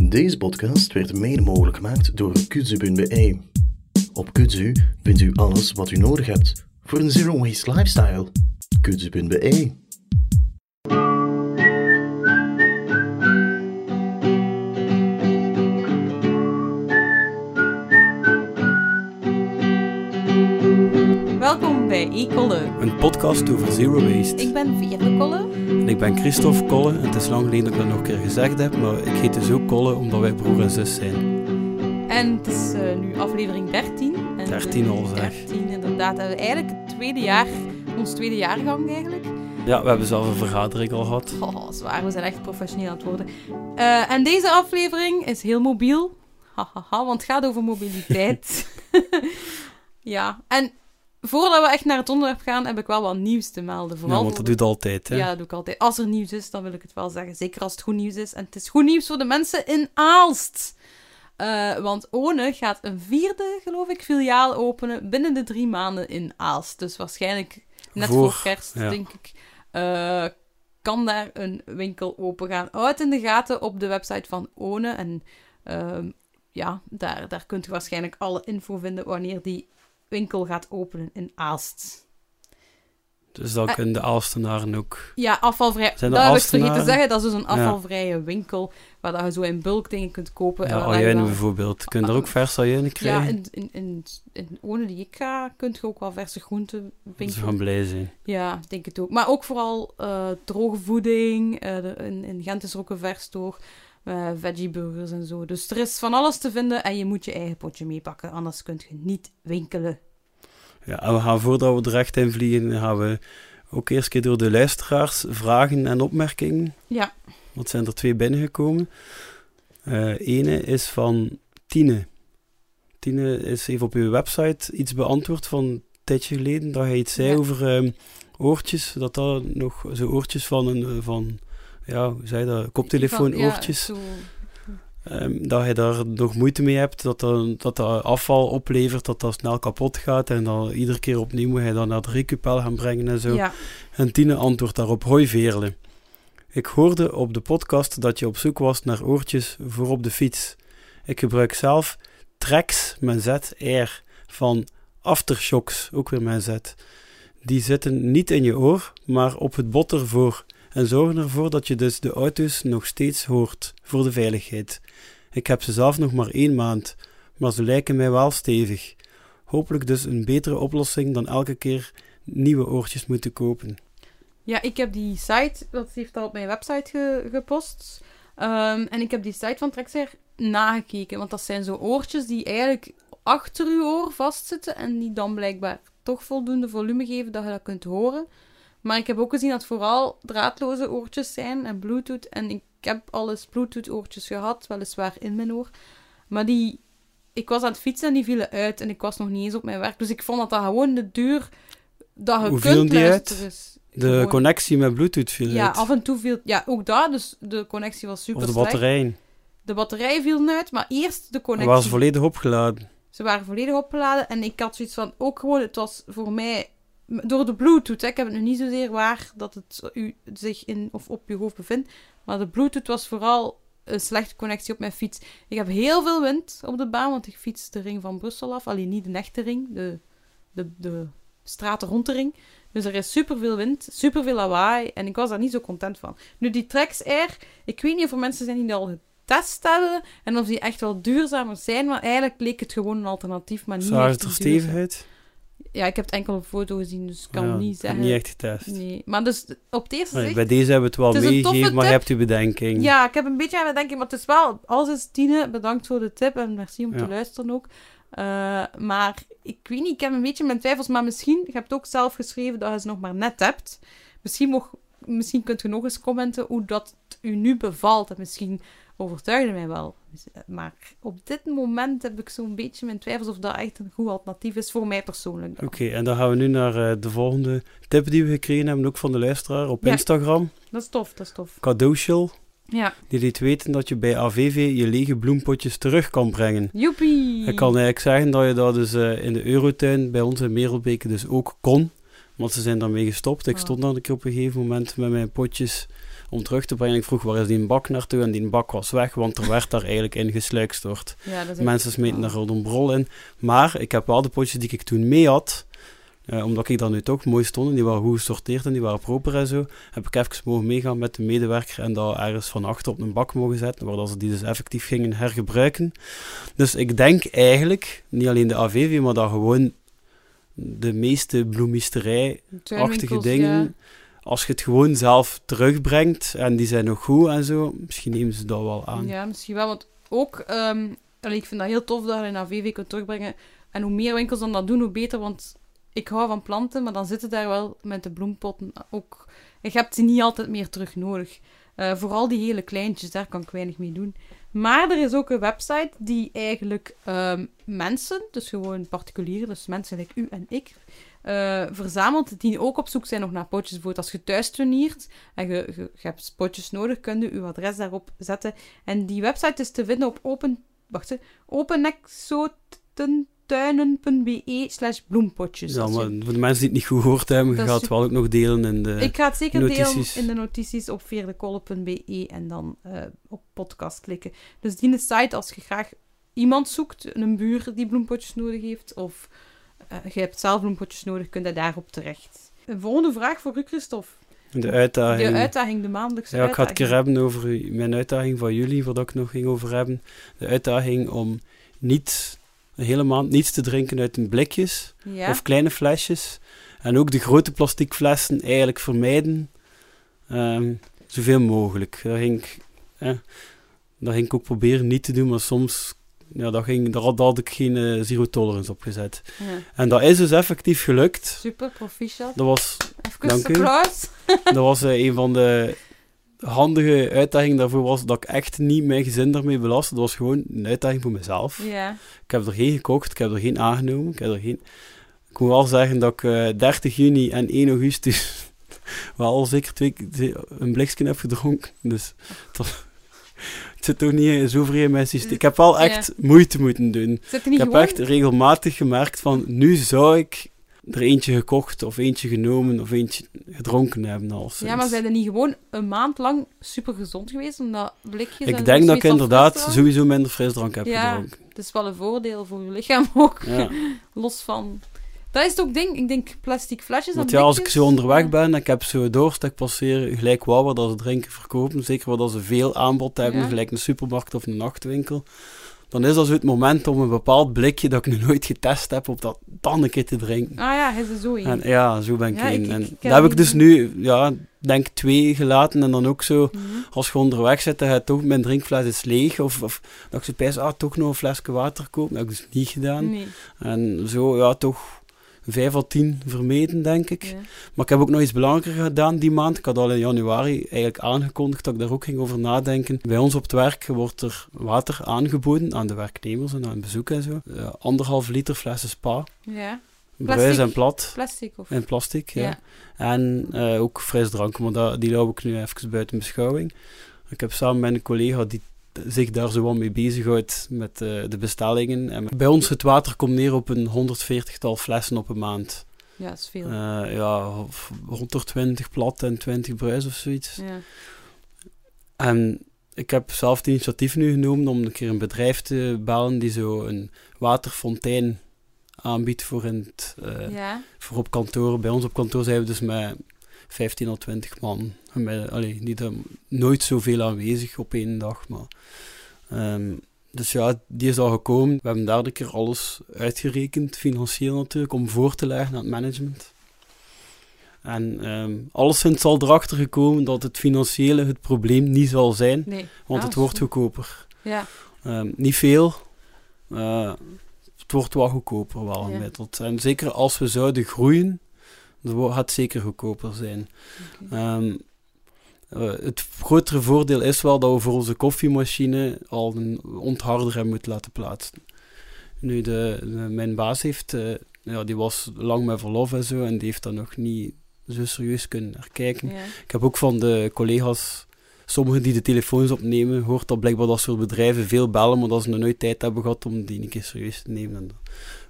Deze podcast werd mede mogelijk gemaakt door kudzu.be. Op Kudzu vindt u alles wat u nodig hebt voor een zero waste lifestyle. Kudzu.be. Welkom bij e-Kolle. Een podcast over zero waste. Ik ben Veerle Kolle. En ik ben Christophe Kolle. En het is lang geleden dat ik dat nog een keer gezegd heb, maar ik heet dus ook Kolle omdat wij broer en zus zijn. En het is eh, nu aflevering 13. En 13 al, zeg. 13, inderdaad. En we eigenlijk het tweede jaar, ons tweede jaargang eigenlijk. Ja, we hebben zelf een vergadering al gehad. Oh, zwaar. We zijn echt professioneel aan het worden. Eh, en deze aflevering is heel mobiel. Hahaha, want het gaat over mobiliteit. ja, en voordat we echt naar het onderwerp gaan, heb ik wel wat nieuws te melden. Vooral Ja, want dat doet altijd, hè. Ja, dat doe ik altijd. Als er nieuws is, dan wil ik het wel zeggen. Zeker als het goed nieuws is. En het is goed nieuws voor de mensen in Aalst. Eh, want One gaat een vierde, geloof ik, filiaal openen binnen de drie maanden in Aalst. Dus waarschijnlijk net voor, Voor, kerst, ja. denk ik, eh, kan daar een winkel open gaan. Houd in de gaten op de website van One. En ehm, ja, daar, daar kunt u waarschijnlijk alle info vinden wanneer die winkel gaat openen in Aalst. Dus dat Eh. kunnen de Aalstenaren ook... Ja, afvalvrij. Zijn dat er heb ik vergeten te zeggen. Dat is dus een afvalvrije winkel waar dat je zo in bulk dingen kunt kopen. en Ja, ajuinen dan- bijvoorbeeld. Kun je daar ook verse ajuinen Ja, krijgen? in, in, in, in One die ik ga, kun je ook wel verse groenten Ze winkelen. gaan blij zijn. Ja, denk het ook. Maar ook vooral eh, droge voeding. de- in, in Gent is er ook een verstore. Eh veggieburgers en zo. Dus er is van alles te vinden en je moet je eigen potje meepakken. Anders kun je niet winkelen. Ja, en we gaan voordat we er echt in vliegen, gaan we ook eerst keer door de luisteraars vragen en opmerkingen. Ja. Want zijn er twee binnengekomen. Eh ene is van Tine. Tine is even op uw website iets beantwoord van een tijdje geleden. Dat hij iets zei Ja. over ehm, oortjes. Dat dat nog zo oortjes van een, eh, van, ja, hoe zei je dat? Koptelefoon Van- oortjes. Ehm, dat je daar nog moeite mee hebt, dat dat, dat dat afval oplevert, dat dat snel kapot gaat en dan iedere keer opnieuw moet hij dat naar de recupel gaan brengen en zo. Ja, En Tine antwoordt daarop, hoi Veerle. Ik hoorde op de podcast dat je op zoek was naar oortjes voor op de fiets. Ik gebruik zelf Trex met ZR van Aftershocks, ook weer met Z. Die zitten niet in je oor, maar op het bot ervoor en zorgen ervoor dat je dus de auto's nog steeds hoort voor de veiligheid. Ik heb ze zelf nog maar één maand, maar ze lijken mij wel stevig. Hopelijk dus een betere oplossing dan elke keer nieuwe oortjes moeten kopen. Ja, ik heb die site, dat heeft al op mijn website ge- gepost. Ehm, en ik heb die site van Trexair nagekeken. Want dat zijn zo oortjes die eigenlijk achter uw oor vastzitten. En die dan blijkbaar toch voldoende volume geven dat je dat kunt horen. Maar ik heb ook gezien dat vooral draadloze oortjes zijn en Bluetooth. En ik heb al eens Bluetooth oortjes gehad, weliswaar in mijn oor. Maar die... Ik was aan het fietsen en die vielen uit. En ik was nog niet eens op mijn werk. Dus ik vond dat dat gewoon de duur dat je Hoe kunt die uit? luisteren. De Gewoon- connectie met Bluetooth viel ja, uit. af en toe viel... Ja, ook daar. Dus de connectie was super of de slecht. batterijen. De batterij viel uit, maar eerst de connectie. waren ze volledig opgeladen. Ze waren volledig opgeladen. En ik had zoiets van... Ook gewoon, het was voor mij... Door de Bluetooth, hè, ik heb het nu niet zozeer waar dat het u zich in of op je hoofd bevindt. Maar de Bluetooth was vooral een slechte connectie op mijn fiets. Ik heb heel veel wind op de baan, want ik fiets de ring van Brussel af. Alleen niet de echte ring, de, de, de straten rond de ring. Dus er is superveel wind, superveel lawaai. En ik was daar niet zo content van. Nu, die Trex Air, ik weet niet of er mensen zijn die die al getest hebben. En of die echt wel duurzamer zijn. Maar eigenlijk leek het gewoon een alternatief. Maar niet echt het er stevig uit? Ja, ik heb het enkel op foto gezien, dus ik kan Ja, niet zeggen. niet echt getest. Nee, maar dus op het eerste zicht... bij deze hebben we het wel meegegeven, maar je hebt uw bedenking. Ja, ik heb een beetje aan het denken, maar het is wel... Alles is Tine, bedankt voor de tip en merci om Ja. te luisteren ook. Eh, maar ik weet niet, ik heb een beetje mijn twijfels, maar misschien... Je hebt ook zelf geschreven dat je ze nog maar net hebt. Misschien, mocht, misschien kunt je nog eens commenten hoe dat u nu bevalt. En misschien overtuigde mij wel. Maar op dit moment heb ik zo'n beetje mijn twijfels of dat echt een goed alternatief is voor mij persoonlijk. Oké, en dan gaan we nu naar eh, de volgende tip die we gekregen hebben, ook van de luisteraar op Ja. Instagram. Dat is tof, dat is tof. Cadeaushell. Ja. Die liet weten dat je bij AVV je lege bloempotjes terug kan brengen. Joepie! Ik kan eigenlijk zeggen dat je dat dus eh, in de Eurotuin bij ons in Merelbeke dus ook kon. Want ze zijn daarmee gestopt. Ik Ah. stond dan een keer op een gegeven moment met mijn potjes om terug te brengen. Ik vroeg waar is die bak naartoe en die bak was weg, want er werd daar eigenlijk in gesluikstort. Ja, Mensen smeten daar een brol in. Maar ik heb wel de potjes die ik toen mee had, eh, omdat ik daar nu toch mooi stonden, die waren goed gesorteerd en die waren proper en zo, heb ik even mogen meegaan met de medewerker en dat ergens van achter op een bak mogen zetten, waar ze die dus effectief gingen hergebruiken. Dus ik denk eigenlijk, niet alleen de AVV, maar dat gewoon de meeste bloemisterij-achtige dingen, ja. Als je het gewoon zelf terugbrengt en die zijn nog goed en zo, misschien nemen ze dat wel aan. Ja, misschien wel. Want ook, allee, ik vind dat heel tof dat je een AVV kunt terugbrengen. En hoe meer winkels dan dat doen, hoe beter. Want ik hou van planten, maar dan zitten daar wel met de bloempotten ook. Je hebt ze niet altijd meer terug nodig. Eh, vooral die hele kleintjes, daar kan ik weinig mee doen. Maar er is ook een website die eigenlijk ehm, mensen, dus gewoon particulieren, dus mensen like u en ik, eh, verzamelt die ook op zoek zijn nog naar potjes. Bijvoorbeeld als je thuis turniert en je, je, je hebt potjes nodig, kun je uw adres daarop zetten. En die website is te vinden op open, wacht, openexotentuinen.be slash bloempotjes. Ja, je- maar voor de mensen die het niet goed gehoord hebben, je gaat het wel ook nog delen in de... ik ga het zeker notities. delen in de notities op veerdekolle.be en dan eh, op podcast klikken. Dus die site als je graag iemand zoekt, een buur die bloempotjes nodig heeft, of eh, je hebt zelf bloempotjes nodig, kun je daarop terecht. Een volgende vraag voor u, Christophe. de uitdaging. De uitdaging, de maandelijkse Ja, ik ga het keer uitdaging. hebben over mijn uitdaging van jullie, voordat ik nog ging over hebben. De uitdaging om niet, een hele maand niets te drinken uit een blikjes Ja, of kleine flesjes. En ook de grote plastic flessen eigenlijk vermijden. Ehm, zoveel mogelijk. Dat ging, ik- eh, dat ging ik ook proberen niet te doen, maar soms... Ja, dat ging, daar, had, daar had ik geen eh, zero tolerance op gezet. ja. En dat is dus effectief gelukt. super, proficiat. Dat was Even Dank u. Dat was eh, een van de handige uitdagingen daarvoor was dat ik echt niet mijn gezin daarmee belastte. Dat was gewoon een uitdaging voor mezelf. Ja, Ik heb er geen gekocht, ik heb er geen aangenomen. Ik, heb er geen... ik moet wel zeggen dat ik eh, 30 juni en 1 augustus wel al zeker twee, een blikje heb gedronken. Dus was- het zit toch niet zo vreemd in mijn systeem. Ik heb wel echt moeite moeten doen. Ik heb gewoon... echt regelmatig gemerkt van, nu zou ik er eentje gekocht of eentje genomen of eentje gedronken hebben al Ja, maar zijn er niet gewoon een maand lang super gezond geweest, omdat blikjes... Ik denk dat ik inderdaad sowieso minder frisdrank heb Ja. gedronken. Het is wel een voordeel voor je lichaam ook, Ja. los van... Dat is het ook ding, ik denk plastic flesjes en Want ja, als ik zo onderweg ben en ik heb zo dorst, ik passeer gelijk wat waar dat ze drinken verkopen, zeker dat ze veel aanbod hebben, Ja. gelijk een supermarkt of een nachtwinkel, dan is dat zo het moment om een bepaald blikje dat ik nog nooit getest heb, op dat dan een keer te drinken. Ah ja, hij is zo in. En ja, zo ben ik Ja, ik- ik daar heb ik dus nu, ja, denk twee gelaten en dan ook zo, Mhm. als je onderweg zit je toch mijn drinkfles is leeg, of, of dat ik zo pijs, ah, toch nog een flesje water kopen, dat heb ik dus niet gedaan. Nee. En zo, ja, toch vijf à tien vermeden, denk ik. Ja. Maar ik heb ook nog iets belangrijker gedaan die maand. Ik had al in januari eigenlijk aangekondigd dat ik daar ook ging over nadenken. Bij ons op het werk wordt er water aangeboden aan de werknemers en aan bezoek en zo. Eh, anderhalf liter flessen spa, ja, bruis Plastic? en plat. plastic of... En plastic, ja. Ja. En eh, ook frisdrank, maar dat, die hou ik nu even buiten beschouwing. Ik heb samen met een collega die zich daar zo wat mee bezighoudt met eh, de bestellingen. En bij ons het water komt neer op een 140-tal flessen op een maand. Ja, dat is veel. Eh, ja, of 120 plat en 20 bruis of zoiets. Ja. En ik heb zelf het initiatief nu genomen om een keer een bedrijf te bellen die zo een waterfontein aanbiedt voor, in het, eh, ja. voor op kantoor. Bij ons op kantoor zijn we dus met 15 of 20 man. Bij, allee, niet nooit zoveel aanwezig op één dag, maar... ehm, dus ja, die is al gekomen. We hebben daar een keer alles uitgerekend, financieel natuurlijk, om voor te leggen aan het management. En ehm alleszins zal erachter gekomen dat het financiële het probleem niet zal zijn, Nee. want Ah, het wordt goedkoper. Ja. Ehm, niet veel. eh, het wordt wel goedkoper wel Ja. En zeker als we zouden groeien, wo- gaat het zeker goedkoper zijn. Ehm, eh, het grotere voordeel is wel dat we voor onze koffiemachine al een ontharder hebben moeten laten plaatsen. Nu, de, de- mijn baas heeft, eh, ja, die was lang met verlof en zo, en die heeft dat nog niet zo serieus kunnen naar kijken. Ja. Ik heb ook van de collega's, sommigen die de telefoons opnemen, gehoord dat blijkbaar dat soort bedrijven veel bellen, maar dat ze nog nooit tijd hebben gehad om die een keer serieus te nemen.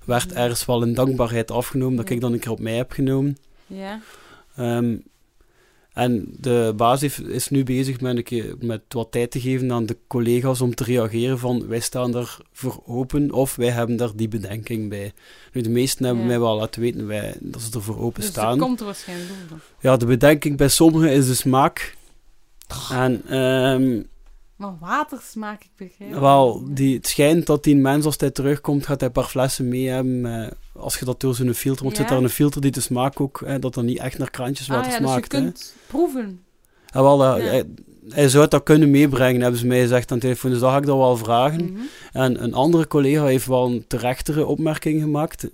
Werd ergens wel in dankbaarheid afgenomen, dat ik dan een keer op mij heb genomen. Ja. Ehm, En de baas heeft- is nu bezig met, een keer, met wat tijd te geven aan de collega's om te reageren van wij staan daar voor open of wij hebben daar die bedenking bij. Nu, de meesten hebben Ja. mij wel laten weten wij, dat ze er voor open Dus staan. dat komt er waarschijnlijk door. Ja, de bedenking bij sommigen is de smaak. En ehm, Maar watersmaak, ik begrijp. het wel, die, het schijnt dat die mens als hij terugkomt, gaat hij een paar flessen mee hebben. met- als je dat door zo'n filter, want Ja. zit daar een filter die de smaak ook, dat dat niet echt naar krantjeswater Ah ja, dus je smaakt. hè. kunt proeven. En wel, eh, Ja. hij, hij zou dat kunnen meebrengen, hebben ze mij gezegd aan de telefoon. Dus dat ga ik dan wel vragen. Mhm. En een andere collega heeft wel een terechtere opmerking gemaakt.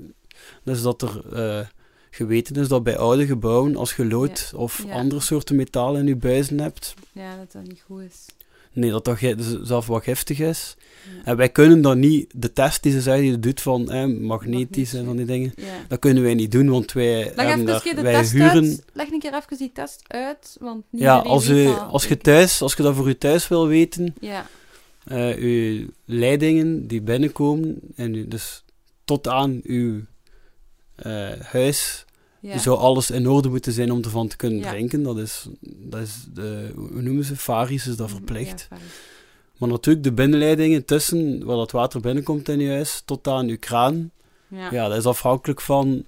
Dus dat er eh, geweten is dat bij oude gebouwen, als je lood of andere soorten metalen in je buizen hebt, Ja, dat dat niet goed is. Nee, dat dat zelf wat giftig is. Ja. En wij kunnen dan niet, de test die ze zeggen, die je doet van eh, magnetisch en van die dingen, Ja. dat kunnen wij niet doen, want wij Leg even daar, de wij test huren... uit. Leg een keer even die test uit, want niet Ja, als, u, als je thuis, als je dat voor je thuis wil weten, Ja, eh uw leidingen die binnenkomen, en u, dus tot aan uw eh, huis, ja. zou alles in orde moeten zijn om ervan te kunnen drinken. Dat is, dat is de, hoe noemen ze, Faris is dat verplicht. Ja, fijn. Maar natuurlijk de binnenleidingen tussen waar dat water binnenkomt in je huis, tot aan uw kraan, ja. ja, dat is afhankelijk van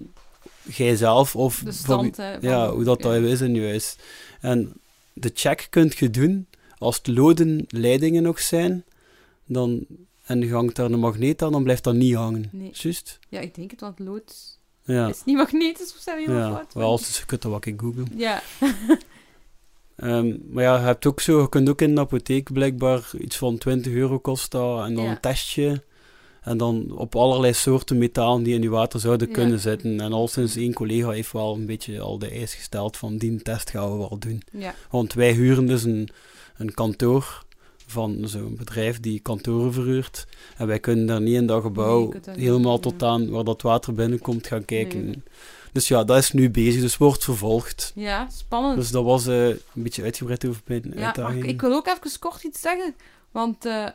jijzelf of van stand. van- ja, hoe dat, ja. dat is in je huis. En de check kunt je doen als het loden leidingen nog zijn, dan, en je hangt daar een magneet aan, dan blijft dat niet hangen. Nee. Juist? Ja, ik denk het, want lood Ja. is niet magnetisch of heel Ja, fout? wel, als je kunt dat wat ik googlen. Ja, Ehm, maar ja, je hebt ook zo, je kunt ook in de apotheek blijkbaar iets van 20 euro kosten en dan Ja. een testje. En dan op allerlei soorten metalen die in je water zouden Ja. kunnen zitten. En al sinds één collega heeft wel een beetje al de eis gesteld van die test gaan we wel doen. ja. Want wij huren dus een, een kantoor van zo'n bedrijf die kantoren verhuurt. En wij kunnen daar niet in dat gebouw Nee, niet helemaal tot aan waar dat water binnenkomt gaan kijken. Nee. Dus ja, dat is nu bezig, dus wordt vervolgd. ja spannend. Dus dat was eh, een beetje uitgebreid over mijn ja, uitdaging. ik wil ook even kort iets zeggen. Want eh,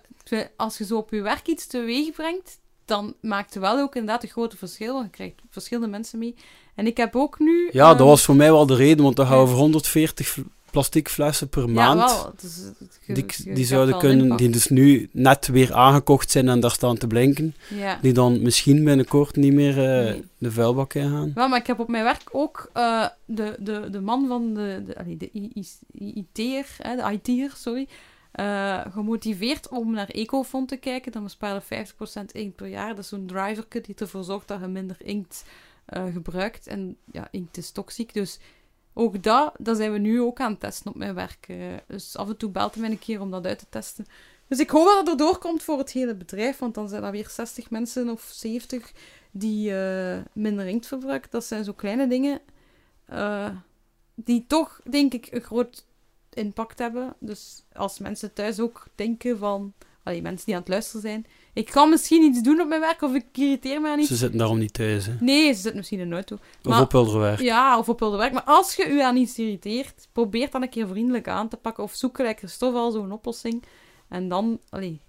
als je zo op je werk iets teweeg brengt, dan maakt het wel ook inderdaad een grote verschil. Want je krijgt verschillende mensen mee. En ik heb ook nu... Ja, dat ehm, was voor mij wel de reden, want dan gaan we voor 140 fl- plastic flessen per maand. Die, die zouden kunnen, die dus nu net weer aangekocht zijn en daar staan te blinken. Die dan misschien binnenkort niet meer eh, Nee. de vuilbak ingaan. Wel, maar ik heb op mijn werk ook eh, de, de, de man van de, de, de IT'er, de IT'er, sorry, eh, gemotiveerd om naar Ecofond te kijken. Dan besparen 50% inkt per jaar. Dat is zo'n driverke die ervoor zorgt dat je minder inkt gebruikt. En ja, inkt is toxiek, dus ook dat, dat zijn we nu ook aan het testen op mijn werk. eh. dus af en toe belt mij een keer om dat uit te testen. Dus ik hoop dat het erdoor komt voor het hele bedrijf, want dan zijn er weer 60 mensen of 70 die eh, minder inkt verbruiken. Dat zijn zo kleine dingen eh, die toch, denk ik, een groot impact hebben. Dus als mensen thuis ook denken van... Allee, mensen die aan het luisteren zijn. Ik kan misschien iets doen op mijn werk, of ik irriteer me aan iets. Ze zitten daarom niet thuis. Hè. Nee, ze zitten misschien in een auto. Of op Hilderwerk. Ja, of op wilde werk. Maar als je u aan iets irriteert, probeer dan een keer vriendelijk aan te pakken. Of zoek gelijk Christophe al zo'n oplossing. En dan, allee,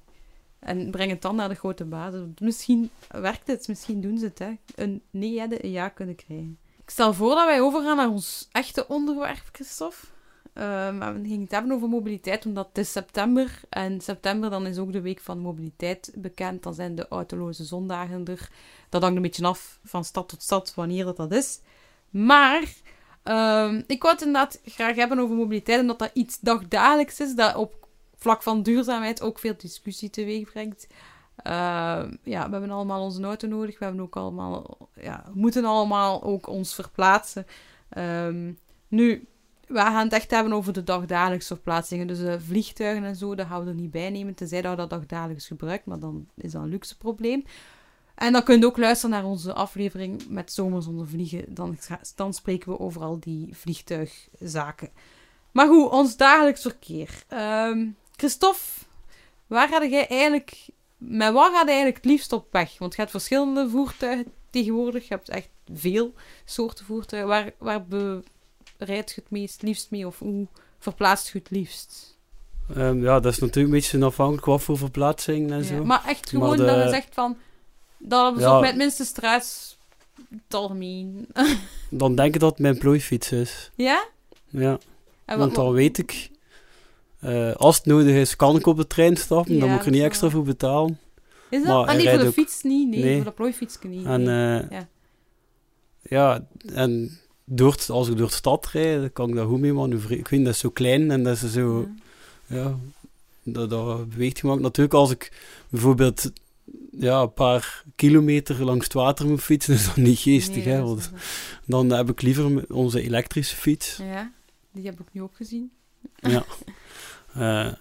en breng het dan naar de grote basis. Misschien werkt het, misschien doen ze het. Hè. Een nee hadden, een ja kunnen krijgen. Ik stel voor dat wij overgaan naar ons echte onderwerp, Christophe. Eh, maar we gingen het hebben over mobiliteit, omdat het is september. En september dan is ook de week van mobiliteit bekend. Dan zijn de autoloze zondagen er. Dat hangt een beetje af van stad tot stad wanneer dat, dat is. Maar ehm, ik wou het inderdaad graag hebben over mobiliteit, omdat dat iets dagdagelijks is, dat op vlak van duurzaamheid ook veel discussie teweeg brengt. Ehm, ja, we hebben allemaal onze auto nodig. We, hebben ook allemaal, ja, moeten allemaal ook ons verplaatsen. Ehm, nu, we gaan het echt hebben over de dagdagelijkse verplaatsingen. Dus eh, vliegtuigen en zo, dat gaan we er niet bij nemen. Tenzij dat we dat dagdagelijks gebruikt, maar dan is dat een luxe probleem. En dan kun je ook luisteren naar onze aflevering met Zomer zonder vliegen. Dan, dan spreken we over al die vliegtuigzaken. Maar goed, ons dagelijks verkeer. Ehm Christophe, waar ga jij eigenlijk... Met wat ga je eigenlijk het liefst op weg? Want je hebt verschillende voertuigen tegenwoordig. Je hebt echt veel soorten voertuigen. Waar, waar bereid je het meest liefst mee? Of hoe verplaatst je het liefst? Ehm, ja, dat is natuurlijk een beetje afhankelijk wat voor verplaatsing en zo. Maar echt Maar gewoon de- dat je zegt van... Dat is Ja. met het minste stress. Het algemeen. Dan denk ik dat het mijn plooifiets is. ja? Ja. En Want dan weet ik, eh, als het nodig is, kan ik op de trein stappen. Ja, dan moet ik er niet extra voor betalen. Is dat? maar ah, nee, voor rijdt de ook- fiets niet. Nee, Nee. voor de plooifiets niet. En nee. eh, Ja. ja, en door als ik door de stad rijd, dan kan ik daar goed mee manoeuvreren. Ik vind dat is zo klein en dat is zo, Ja. ja, dat, dat beweegt gemaakt. Natuurlijk, als ik bijvoorbeeld ja, een paar kilometer langs het water moet fietsen, is dat niet geestig. Nee, hè, dat want dan heb ik liever onze elektrische fiets. Ja, die heb ik nu ook gezien. Ja. Eh,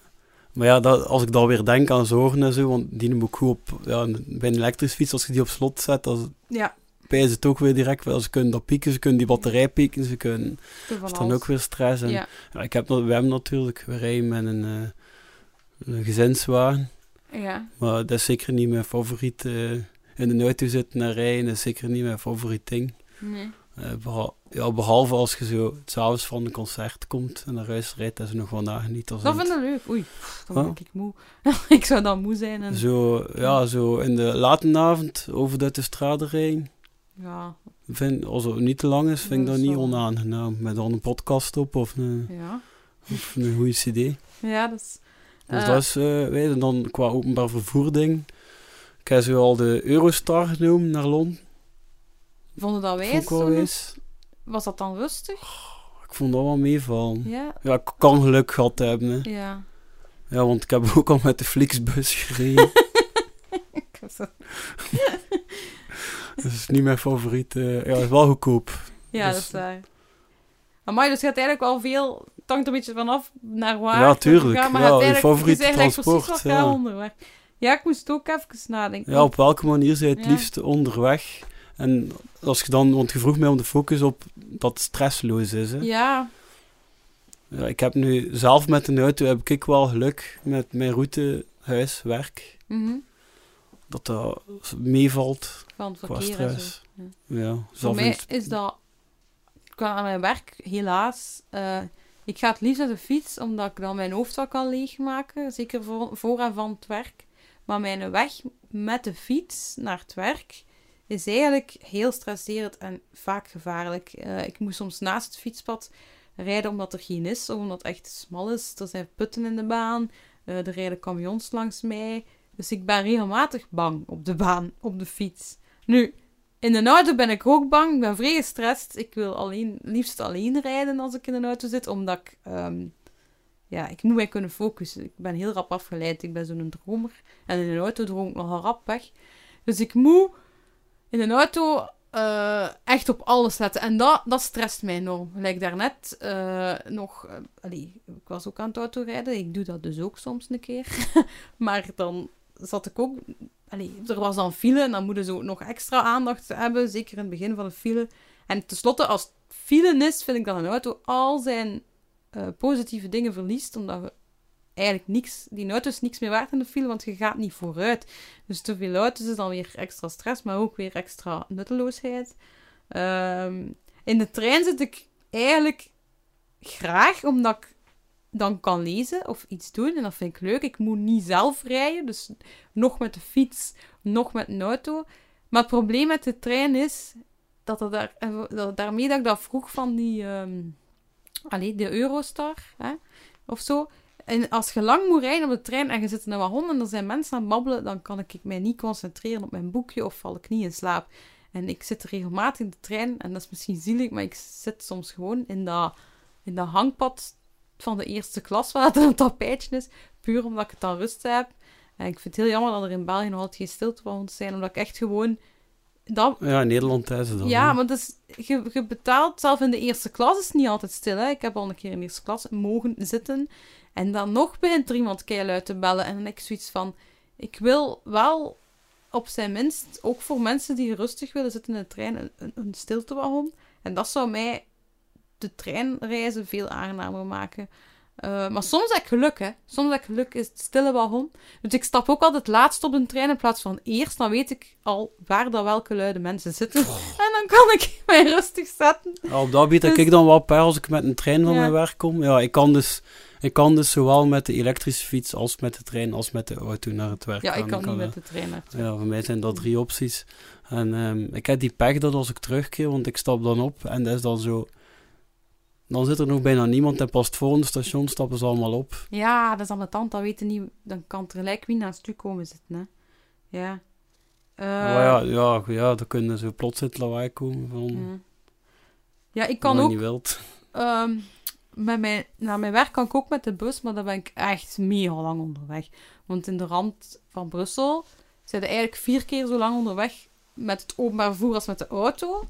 maar ja, dat, als ik dan weer denk aan zorgen en zo, want die moet ik goed op, ja, bij een elektrische fiets, als je die op slot zet, dan Ja, pijzen het ook weer direct, wel, ze kunnen dat pieken, ze kunnen die batterij pieken, ze kunnen, dat is dan ook weer stress. En, Ja, ja, ik heb, dat- we hebben natuurlijk, we rijden met een, eh, een gezinswagen, ja. maar dat is zeker niet mijn favoriet, eh, in de auto zitten en rijden, is zeker niet mijn favoriet ding. Nee. Eh, ja, behalve als je zo s'avonds van een concert komt en naar huis rijdt, dat is nog wel nagenieten. Dat vind ik leuk. Oei, dan word ik moe. ik zou dan moe zijn. En... Zo, ja, zo in de late avond over de de straat rijden. Ja, Vind, als het niet te lang is, vind ik Dat niet onaangenaam. Met dan een podcast op of een, ja. of een goede cd. Ja, dat is... Dus eh, dat is, eh weet je, dan qua openbaar vervoer ding. Ik heb zo al de Eurostar genomen naar Londen. Vonden dat wel wijs. Was dat dan rustig? Ik vond dat wel meevallen. Ja. Ja, ik kan geluk gehad hebben. Hè. Ja. Ja, want ik heb ook al met de Flixbus gereden. Zo- dat is niet mijn favoriet. eh ja, het is wel goedkoop. Ja, Dus- dat is waar. Amai, dus je gaat eigenlijk wel veel... Het hangt er een beetje vanaf naar waar. Ja, het tuurlijk. maar Ja, je favoriete transport, precies wat ja. onderweg. Ja, ik moest ook even nadenken. Ja, op welke manier zij het Ja. liefst onderweg? En als je dan, want je vroeg mij om de focus op dat het stressloos is. Hè? Ja. Ja, ik heb nu zelf met een auto heb ik wel geluk met mijn route huis, werk. mhm. Dat dat meevalt van qua zo. stress. Ja. Ja, Voor mij is dat... Qua mijn werk, helaas... eh, ik ga het liefst met de fiets, omdat ik dan mijn hoofd wel kan leegmaken. Zeker voor, voor en van het werk. Maar mijn weg met de fiets naar het werk is eigenlijk heel stresserend en vaak gevaarlijk. Eh, ik moet soms naast het fietspad rijden omdat er geen is, of omdat het echt smal is. Er zijn putten in de baan, eh, er rijden camions langs mij. Dus ik ben regelmatig bang op de baan, op de fiets. Nu, in een auto ben ik ook bang. Ik ben vrij gestrest. Ik wil alleen, liefst alleen rijden als ik in een auto zit, omdat ik... ehm, ja, ik moet mij kunnen focussen. Ik ben heel rap afgeleid. Ik ben zo'n dromer. En in een auto droom ik nogal rap weg. Dus ik moet in een auto eh, echt op alles letten. En dat, dat stresst mij enorm. Gelijk daarnet eh, nog... eh, ik was ook aan het autorijden. Ik doe dat dus ook soms een keer. maar dan zat ik ook... Er was dan file en dan moeten ze ook nog extra aandacht hebben. Zeker in het begin van de file. En tenslotte, als het file is, vind ik dat een auto al zijn eh, positieve dingen verliest. Omdat we eigenlijk niks... Die auto is niks meer waard in de file, want je gaat niet vooruit. Dus te veel auto's is dan weer extra stress, maar ook weer extra nutteloosheid. Ehm, in de trein zit ik eigenlijk graag, omdat ik dan kan lezen of iets doen. En dat vind ik leuk. Ik moet niet zelf rijden, dus nog met de fiets, nog met een auto. Maar het probleem met de trein is dat, er daar, daarmee dat ik dat vroeg van die... ehm allee, de Eurostar, hè, of zo. En als je lang moet rijden op de trein en je zit in een wagon en er zijn mensen aan het babbelen, dan kan ik mij niet concentreren op mijn boekje of val ik niet in slaap. En ik zit regelmatig in de trein en dat is misschien zielig, maar ik zit soms gewoon in dat, in dat hangpad van de eerste klas waar het een tapijtje is, puur omdat ik het dan rust heb. En ik vind het heel jammer dat er in België nog altijd geen stiltewagons zijn, omdat ik echt gewoon... Dat, Ja, in Nederland is het dan. ja, hè. maar dus, je, je betaalt zelf in de eerste klas is het niet altijd stil. Hè? Ik heb al een keer in de eerste klas mogen zitten. En dan nog begint er iemand keihard te bellen. En dan heb ik zoiets van... Ik wil wel op zijn minst, ook voor mensen die rustig willen zitten in de trein, een, een, een stiltewagon. En dat zou mij de treinreizen veel aangenamer maken. Eh, maar soms heb ik geluk, hè. Soms heb ik geluk, is het stille wagon. Dus ik stap ook altijd laatst op een trein in plaats van eerst. Dan weet ik al waar dat welke luide mensen zitten. En dan kan ik mij rustig zetten. Ja, op dat heb Dus- ik dan wel per als ik met een trein van Ja. mijn werk kom. Ja, ik kan, dus, ik kan dus zowel met de elektrische fiets als met de trein als met de auto naar het werk Ja, ik kan niet met de trein naar het werk. Ja, voor mij zijn dat drie opties. En ehm, ik heb die pech dat als ik terugkeer, want ik stap dan op en dat is dan zo Dan zit er nog bijna niemand en pas het station stappen ze allemaal op. Ja, dat is aan de tand. Dat weten niet. Dan kan er gelijk wie naast u komen zitten, hè. Ja. Maar ja, ja, ja, dan kunnen ze plots in het lawaai komen van... ja. Ja, ik kan ook... niet wilt. Ehm, met mijn, naar mijn werk kan ik ook met de bus, maar dan ben ik echt mega lang onderweg. Want in de rand van Brussel zijn we eigenlijk vier keer zo lang onderweg met het openbaar vervoer als met de auto.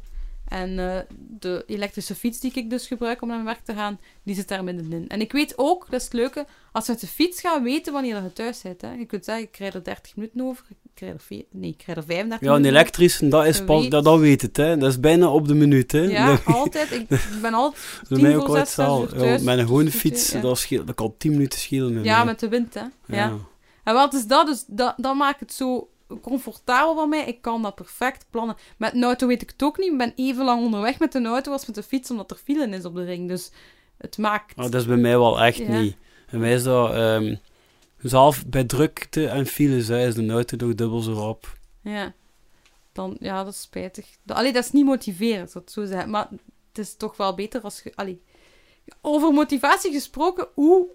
En eh, de elektrische fiets die ik dus gebruik om naar mijn werk te gaan, die zit daar middenin. En ik weet ook, dat is het leuke, als je met de fiets gaat weten wanneer je thuis bent. Hè. Je kunt zeggen, ik rijd er 30 minuten over. Ik rijd er, vier- nee, ik rijd er 35 Ja, een elektrische, dat is pas, weet- dat, dat weet het, hè. Dat is bijna op de minuut, hè. Ja, Dat- altijd. Ik ben altijd tien mij voor ook ooit zes, Ja, met een gewone fiets, ja. dat, scheelt, dat kan 10 minuten schelen Ja, mij. met de wind, hè. Ja. Ja. En wat is dat? Dus dat, dat maakt het zo comfortabel van mij. Ik kan dat perfect plannen. Met een auto weet ik het ook niet. Ik ben even lang onderweg met een auto als met de fiets, omdat er file is op de ring. Dus het maakt... Ah, dat is bij mij wel echt Ja. niet. Bij mij is dat... ehm, zelf bij drukte en files hè, is de auto toch dubbel zo rap. Ja. Dan, ja, dat is spijtig. Allee, dat is niet motiverend, dat zo zeggen. Maar het is toch wel beter als je... Allee. Over motivatie gesproken, hoe,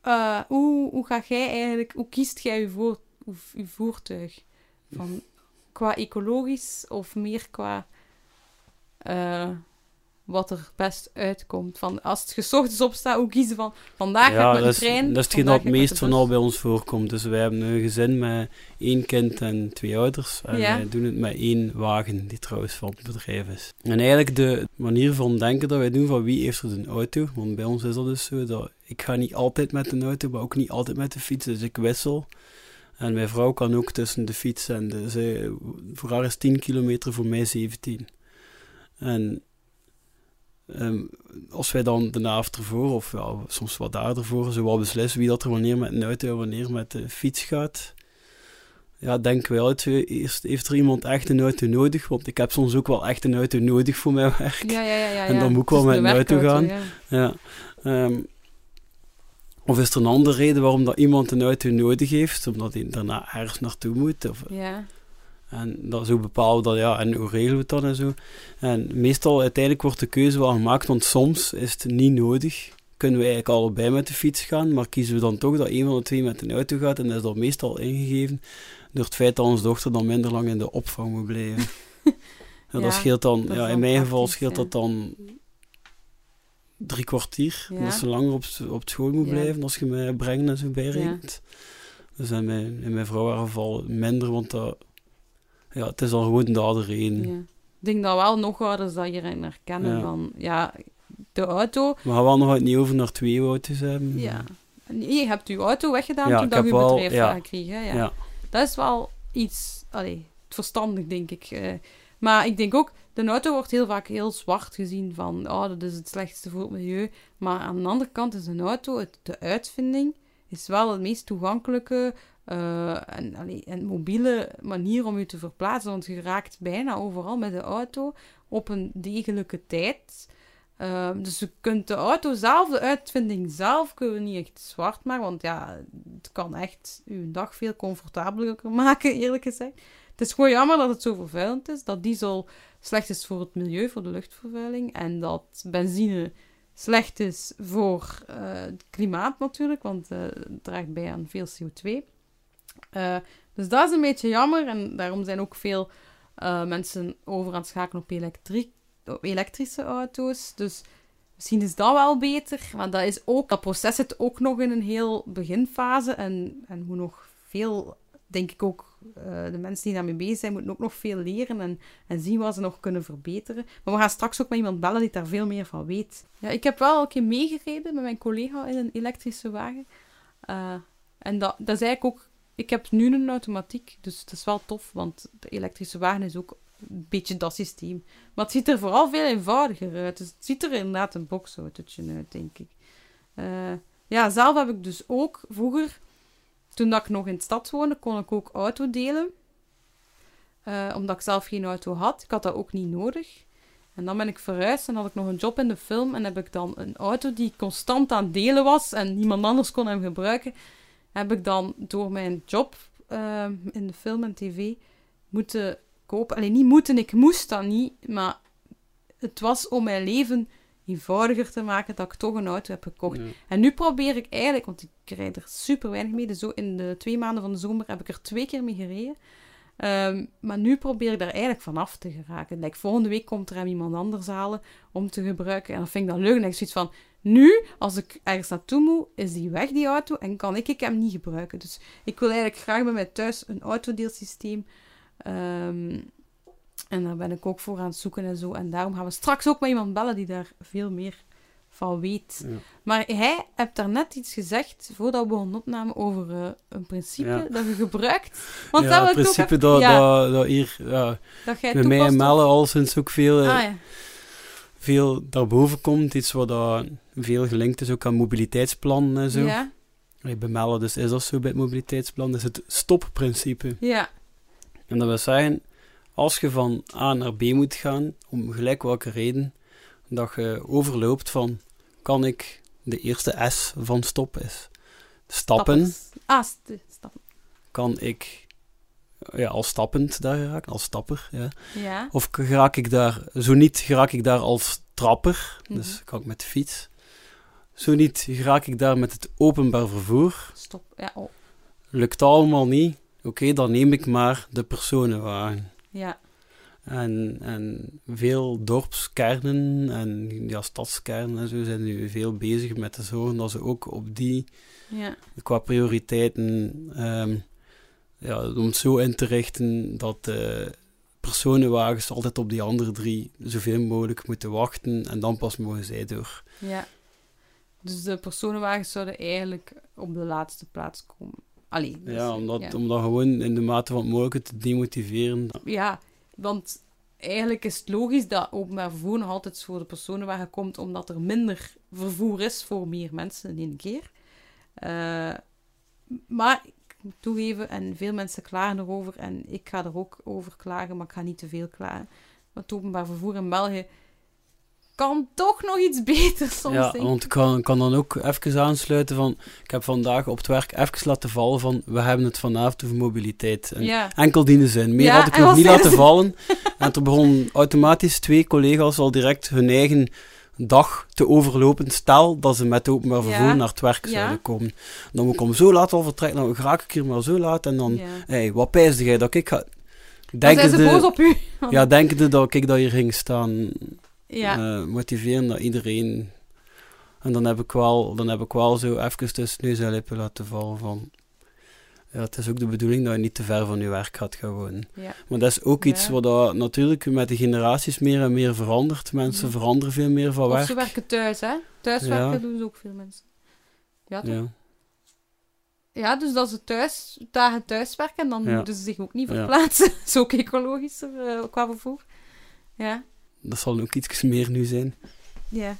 eh, hoe, hoe ga jij eigenlijk... Hoe kiest jij je, voor, uw- uw voertuig? Van, qua ecologisch of meer qua... eh, wat er best uitkomt. Van, als het gezocht opstaat, hoe kiezen van... Vandaag ik ja, een is, trein. dat is hetgeen dat het ik meest van al bij ons voorkomt. Dus wij hebben een gezin met één kind en twee ouders. En Ja. wij doen het met één wagen, die trouwens van het bedrijf is. En eigenlijk de manier van denken dat wij doen van wie heeft er een auto. Want bij ons is dat dus zo. Dat ik ga niet altijd met een auto, maar ook niet altijd met de fiets. Dus ik wissel. En mijn vrouw kan ook tussen de fiets en de... Zij, voor haar is 10 kilometer, voor mij 17. En ehm, als wij dan de avond ervoor, of ja, soms wat daar ervoor, zo wel beslissen wie dat er wanneer met een auto en wanneer met de fiets gaat, ja, denken wij uit, eerst heeft er iemand echt een auto nodig, want ik heb soms ook wel echt een auto nodig voor mijn werk. Ja, ja, ja, ja. En dan moet ik wel met een auto gaan. ja. Ja. Of is er een andere reden waarom dat iemand een auto nodig heeft, omdat hij daarna ergens naartoe moet? Of, Ja. en dat zo bepalen dat, ja, en hoe regelen we het dan en zo. En meestal, uiteindelijk wordt de keuze wel gemaakt, want soms is het niet nodig. Kunnen we eigenlijk allebei met de fiets gaan, maar kiezen we dan toch dat een van de twee met een auto gaat, en dat is dan meestal ingegeven door het feit dat onze dochter dan minder lang in de opvang moet blijven. ja, dat scheelt dan, dat ja, in mijn geval scheelt ja. dat dan drie kwartier. Ja. Dat ze langer op, op school moet blijven als je mij brengt en zo bijrekent. Dus in mijn, in mijn vrouw minder, want dat, ja, het is al gewoon de. Ja. Ik denk dat wel nog ouders dat hierin herkennen van, ja, de auto, We gaan wel nog het niet over naar twee auto's hebben. ja. Nee, je hebt je auto weggedaan Ja, toen dat je je wel- bedrijf ja. kreeg. Hè? Ja. Ja. Dat is wel iets, allee, verstandig denk ik. eh. maar ik denk ook, de auto wordt heel vaak heel zwart gezien van, oh, dat is het slechtste voor het milieu. Maar aan de andere kant is een auto, de uitvinding, is wel het meest toegankelijke eh, en mobiele manier om je te verplaatsen. Want je raakt bijna overal met de auto op een degelijke tijd. Ehm, dus je kunt de auto zelf, de uitvinding zelf, kunnen we niet echt zwart maken. Want ja, het kan echt uw dag veel comfortabeler maken, eerlijk gezegd. Het is gewoon jammer dat het zo vervuilend is. Dat diesel slecht is voor het milieu, voor de luchtvervuiling. En dat benzine slecht is voor eh, het klimaat natuurlijk, want eh, het draagt bij aan veel CO2. Eh, dus dat is een beetje jammer en daarom zijn ook veel mensen over aan het schakelen op elektrische auto's. Dus misschien is dat wel beter, maar dat, is ook, dat proces zit ook nog in een heel beginfase en, en moet nog veel, denk ik ook, eh, de mensen die daarmee bezig zijn, moeten ook nog veel leren en, en zien wat ze nog kunnen verbeteren. Maar we gaan straks ook met iemand bellen die daar veel meer van weet. Ja, ik heb wel een keer meegereden met mijn collega in een elektrische wagen. Eh, en dat, dat is eigenlijk ook... Ik heb nu een automatiek, dus het is wel tof, want de elektrische wagen is ook een beetje dat systeem. Maar het ziet er vooral veel eenvoudiger uit. Dus het ziet er inderdaad een boxautootje uit, denk ik. Eh, ja, zelf heb ik dus ook vroeger, toen dat ik nog in de stad woonde, kon ik ook auto delen. Eh, omdat ik zelf geen auto had. Ik had dat ook niet nodig. En dan ben ik verhuisd en had ik nog een job in de film. En heb ik dan een auto die constant aan delen was en niemand anders kon hem gebruiken. Heb ik dan door mijn job eh, in de film en tv moeten kopen. Alleen niet moeten, ik moest dat niet. Maar het was om mijn leven eenvoudiger te maken dat ik toch een auto heb gekocht. Ja. En nu probeer ik eigenlijk, want ik rijd er super weinig mee. Dus zo in de twee maanden van de zomer heb ik er twee keer mee gereden. Ehm, maar nu probeer ik daar eigenlijk vanaf te geraken. Like, volgende week komt er hem iemand anders halen om te gebruiken. En dan vind ik dat leuk. En ik zoiets van, nu, als ik ergens naartoe moet, is die weg, die auto. En kan ik, ik hem niet gebruiken. Dus ik wil eigenlijk graag bij mij thuis een autodeelsysteem. Ehm, en daar ben ik ook voor aan het zoeken en zo. En daarom gaan we straks ook met iemand bellen die daar veel meer van weet. Ja. Maar hij hebt daarnet iets gezegd, voordat we begonnen opnamen, over eh, een principe Ja. dat je gebruikt. Want ja, dat het ook principe dat, dat, dat hier ja, dat jij bij mij en Melle al sinds ook veel, eh, Ah veel daarboven komt. Iets wat dat veel gelinkt is ook aan mobiliteitsplan en zo. ja, Bij Melle dus is dat zo bij het mobiliteitsplan. Dat is het stopprincipe. ja, En dat wil zeggen, als je van A naar B moet gaan, om gelijk welke reden, dat je overloopt van, kan ik, de eerste S van stop is. Stappen. Ah, st- stappen. kan ik ja, al stappend daar geraken, als stapper, ja. Ja, Of raak ik daar, zo niet, geraak ik daar als trapper, Mhm. dus kan ik met de fiets. Zo niet, raak ik daar met het openbaar vervoer. stop. Ja, oh. Lukt allemaal niet, oké, dan neem ik maar de personenwagen. Ja, En, en veel dorpskernen en ja, stadskernen en zo zijn nu veel bezig met te zorgen dat ze ook op die, ja, qua prioriteiten, ehm, ja, om het zo in te richten dat de personenwagens altijd op die andere drie zoveel mogelijk moeten wachten en dan pas mogen zij door. ja. Dus de personenwagens zouden eigenlijk op de laatste plaats komen. Allee. dus, Ja, omdat, ja. om dat gewoon in de mate van het mogelijke te demotiveren. Ja, want eigenlijk is het logisch dat openbaar vervoer nog altijd voor de personenwagen komt, omdat er minder vervoer is voor meer mensen in één keer. Eh, maar ik moet toegeven, en veel mensen klagen erover, en ik ga er ook over klagen, maar ik ga niet te veel klagen. Want het openbaar vervoer in België kan toch nog iets beter soms. Ja, denk want ik kan, kan dan ook even aansluiten van... Ik heb vandaag op het werk even laten vallen van... We hebben het vanavond over mobiliteit. En ja. enkel dienen zin. Meer Ja, had ik nog niet laten ze? vallen. En toen begonnen automatisch twee collega's al direct hun eigen dag te overlopen. Stel dat ze met openbaar vervoer Ja. naar het werk Ja. zouden komen. Dan moet ik om zo laat al vertrekken. Dan raak ik hier maar zo laat. En dan... hey, wat pijsde jij dat ik ga... Dan zijn ze boos op u. ja, denkende dat ik daar hier ging staan Ja, eh, motiveren dat iedereen. En dan heb ik wel, dan heb ik wel zo even tussen neus en lippen laten vallen van. Ja, het is ook de bedoeling dat je niet te ver van je werk gaat gaan wonen. ja. Maar dat is ook iets Ja. wat dat natuurlijk met de generaties meer en meer verandert. Mensen Mhm. veranderen veel meer van Of werk. ze werken thuis, hè? Thuiswerken doen ze ook veel mensen. Ja, toch? Ja. Ja, dus dat ze thuis, dagen thuiswerken, en dan moeten ze zich ook niet verplaatsen. Dat is ook ecologischer eh, qua vervoer. Ja. Dat zal ook iets meer nu zijn. ja.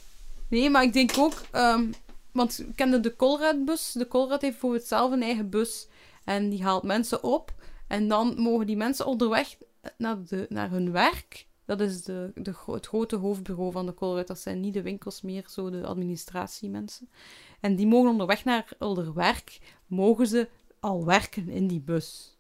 Nee, maar ik denk ook... ehm, want ik kende de Colruyt-bus. De Colruyt heeft bijvoorbeeld zelf een eigen bus. En die haalt mensen op. En dan mogen die mensen onderweg naar, de, naar hun werk. Dat is de, de, het grote hoofdbureau van de Colruyt. Dat zijn niet de winkels meer, zo de administratiemensen. En die mogen onderweg naar hun werk, mogen ze al werken in die bus.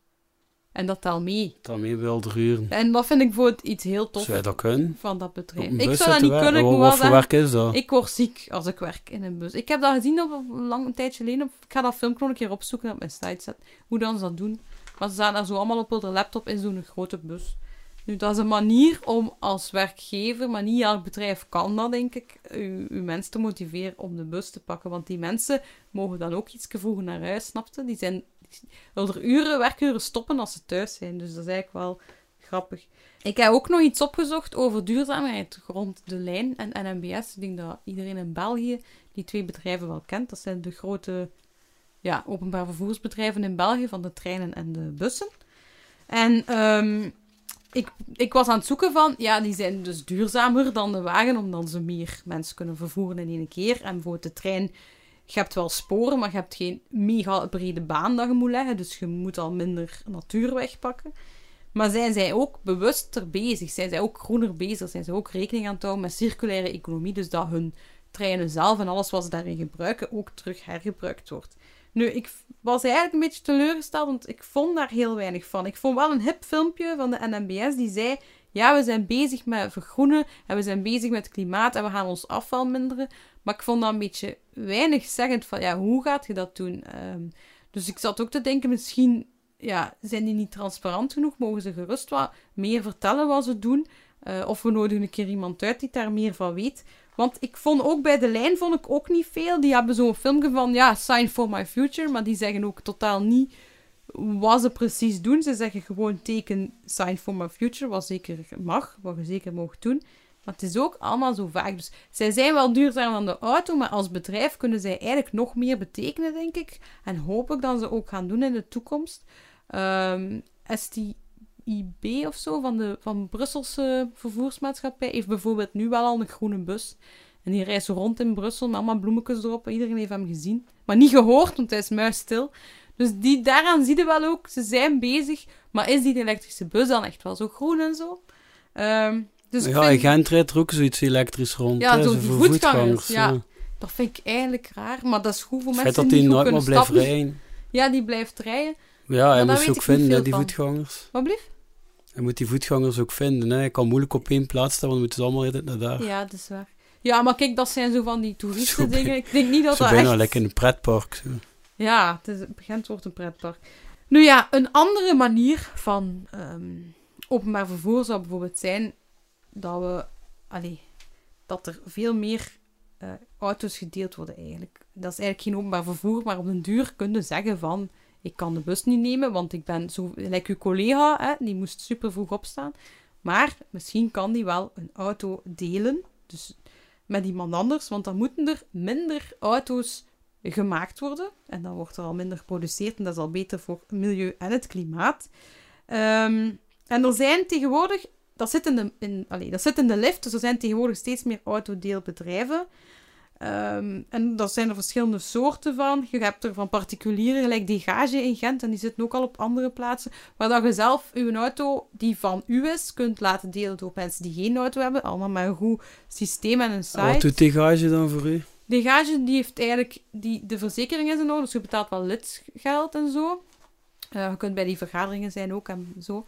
En dat telt mee. Daarmee wel drie uur. En dat vind ik bijvoorbeeld iets heel tof Zou je dat kunnen? van dat bedrijf. Ik zou dat niet kunnen, ik Wat, voor werk is dat? Ik word ziek als ik werk in een bus. Ik heb dat gezien op een lang een tijdje geleden. Ik ga dat filmpje nog een keer opzoeken en op mijn site zetten. Hoe dan ze dat doen. Maar ze staan daar zo allemaal op hun laptop in zo'n grote bus. Nu, dat is een manier om als werkgever, maar niet elk bedrijf kan dat, denk ik, uw, uw mensen te motiveren om de bus te pakken. Want die mensen mogen dan ook iets vroeger naar huis, snapte? Die zijn, willen er uren, werkuren stoppen als ze thuis zijn. Dus dat is eigenlijk wel grappig. Ik heb ook nog iets opgezocht over duurzaamheid rond de lijn en NMBS. Ik denk dat iedereen in België die twee bedrijven wel kent. Dat zijn de grote ja, openbaar vervoersbedrijven in België van de treinen en de bussen. En ehm, ik, ik was aan het zoeken van, ja, die zijn dus duurzamer dan de wagen, omdat ze meer mensen kunnen vervoeren in één keer. En bijvoorbeeld de trein, je hebt wel sporen, maar je hebt geen mega brede baan dat je moet leggen. Dus je moet al minder natuur wegpakken. Maar zijn zij ook bewuster bezig? Zijn zij ook groener bezig? Zijn zij ook rekening aan het houden met circulaire economie? Dus dat hun treinen zelf en alles wat ze daarin gebruiken ook terug hergebruikt wordt. Nu, ik was eigenlijk een beetje teleurgesteld, want ik vond daar heel weinig van. Ik vond wel een hip filmpje van de NMBS die zei: ja, we zijn bezig met vergroenen en we zijn bezig met klimaat en we gaan ons afval minderen. Maar ik vond dat een beetje weinig zeggend van, ja, hoe gaat je dat doen? Ehm, dus ik zat ook te denken, misschien ja, zijn die niet transparant genoeg? Mogen ze gerust wat meer vertellen wat ze doen? Uh, of we nodigen een keer iemand uit die daar meer van weet. Want ik vond ook bij de lijn vond ik ook niet veel. Die hebben zo'n filmpje van, ja, Sign for My Future. Maar die zeggen ook totaal niet wat ze precies doen. Ze zeggen gewoon teken Sign for My Future, wat zeker mag, wat je zeker mag doen. Maar het is ook allemaal zo vaak. Dus zij zijn wel duurzaam dan de auto, maar als bedrijf kunnen zij eigenlijk nog meer betekenen, denk ik. En hoop ik dat ze ook gaan doen in de toekomst. Um, STIB of zo, van de van Brusselse vervoersmaatschappij, heeft bijvoorbeeld nu wel al een groene bus. En die reist rond in Brussel met allemaal bloemetjes erop. Iedereen heeft hem gezien. Maar niet gehoord, want hij is muisstil. Dus die, daaraan zie je wel ook, ze zijn bezig. Maar is die elektrische bus dan echt wel zo groen en zo? Um, dus ja, vind... in Gent rijdt er ook zoiets elektrisch rond. Ja, door die voetgangers. voetgangers ja. Dat vind ik eigenlijk raar, maar dat is goed voor mensen die nooit meer blijft rijden. Ja, die blijft rijden. Ja, hij moet ze ook vinden, die voetgangers. Wat blieft? Hij moet die voetgangers ook vinden. Hè. Hij kan moeilijk op één plaats staan, want dan moeten ze allemaal naar daar. Ja, dat is waar. Ja, maar kijk, dat zijn zo van die toeristen dingen. Ik denk niet dat zo dat bijna echt... lekker in een pretpark. Zo. Ja, het, begint wordt een pretpark. Nu ja, een andere manier van um, openbaar vervoer zou bijvoorbeeld zijn dat we... Allee, dat er veel meer uh, auto's gedeeld worden eigenlijk. Dat is eigenlijk geen openbaar vervoer, maar op een duur kunnen zeggen van ik kan de bus niet nemen, want ik ben zo, like uw collega, hè, die moest super vroeg opstaan. Maar misschien kan die wel een auto delen, dus met iemand anders, want dan moeten er minder auto's gemaakt worden. En dan wordt er al minder geproduceerd en dat is al beter voor het milieu en het klimaat. Um, en er zijn tegenwoordig, dat zit in de, in, allez, dat zit in de lift, dus er zijn tegenwoordig steeds meer autodeelbedrijven. Um, en daar zijn er verschillende soorten van. Je hebt er van particulieren, gelijk Degage in Gent, en die zitten ook al op andere plaatsen, waar dat je zelf je auto die van u is, kunt laten delen door mensen die geen auto hebben. Allemaal met een goed systeem en een site. Wat doet Degage dan voor u? Degage die heeft eigenlijk, die, de verzekering is in orde, dus je betaalt wel lidgeld en zo. Uh, je kunt bij die vergaderingen zijn ook en zo.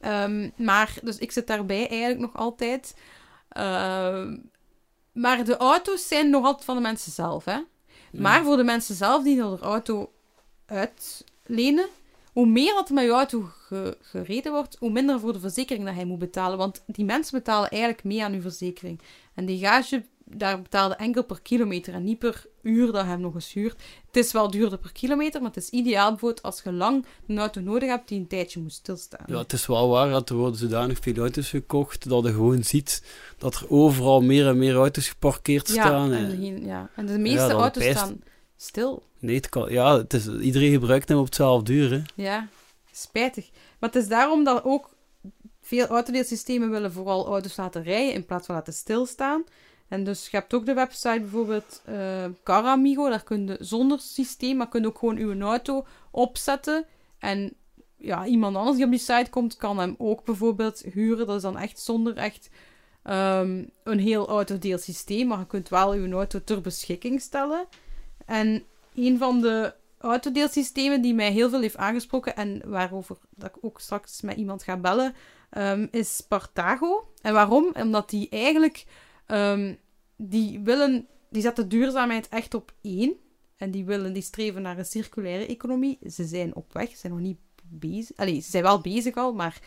Um, maar, dus ik zit daarbij eigenlijk nog altijd. Uh, maar de auto's zijn nog altijd van de mensen zelf, hè. Maar voor de mensen zelf die de auto uitlenen, hoe meer dat er met je auto gereden wordt, hoe minder voor de verzekering dat hij moet betalen. Want die mensen betalen eigenlijk mee aan uw verzekering. En die gage daar betaalde enkel per kilometer en niet per uur dat je hem nog eens huurt. Het is wel duurder per kilometer, maar het is ideaal bijvoorbeeld als je lang een auto nodig hebt die een tijdje moet stilstaan. Ja, het is wel waar dat er worden zodanig veel auto's gekocht dat je gewoon ziet dat er overal meer en meer auto's geparkeerd staan. Ja, en, ja. en de meeste auto's staan stil. Nee, het kan, ja, het is, iedereen gebruikt hem op hetzelfde uur. Hè. Ja, spijtig. Maar het is daarom dat ook veel autodeelsystemen willen vooral auto's laten rijden in plaats van laten stilstaan. En dus je hebt ook de website bijvoorbeeld uh, Caramigo, daar kun je zonder systeem, maar kun je ook gewoon uw auto opzetten. En ja, iemand anders die op die site komt, kan hem ook bijvoorbeeld huren. Dat is dan echt zonder echt um, een heel autodeelsysteem, maar je kunt wel uw auto ter beschikking stellen. En een van de autodeelsystemen die mij heel veel heeft aangesproken en waarover dat ik ook straks met iemand ga bellen, um, is Partago. En waarom? Omdat die eigenlijk Um, die willen, die zetten duurzaamheid echt op één. En die willen, die streven naar een circulaire economie. Ze zijn op weg, ze zijn nog niet bezig. Allee, ze zijn wel bezig al, maar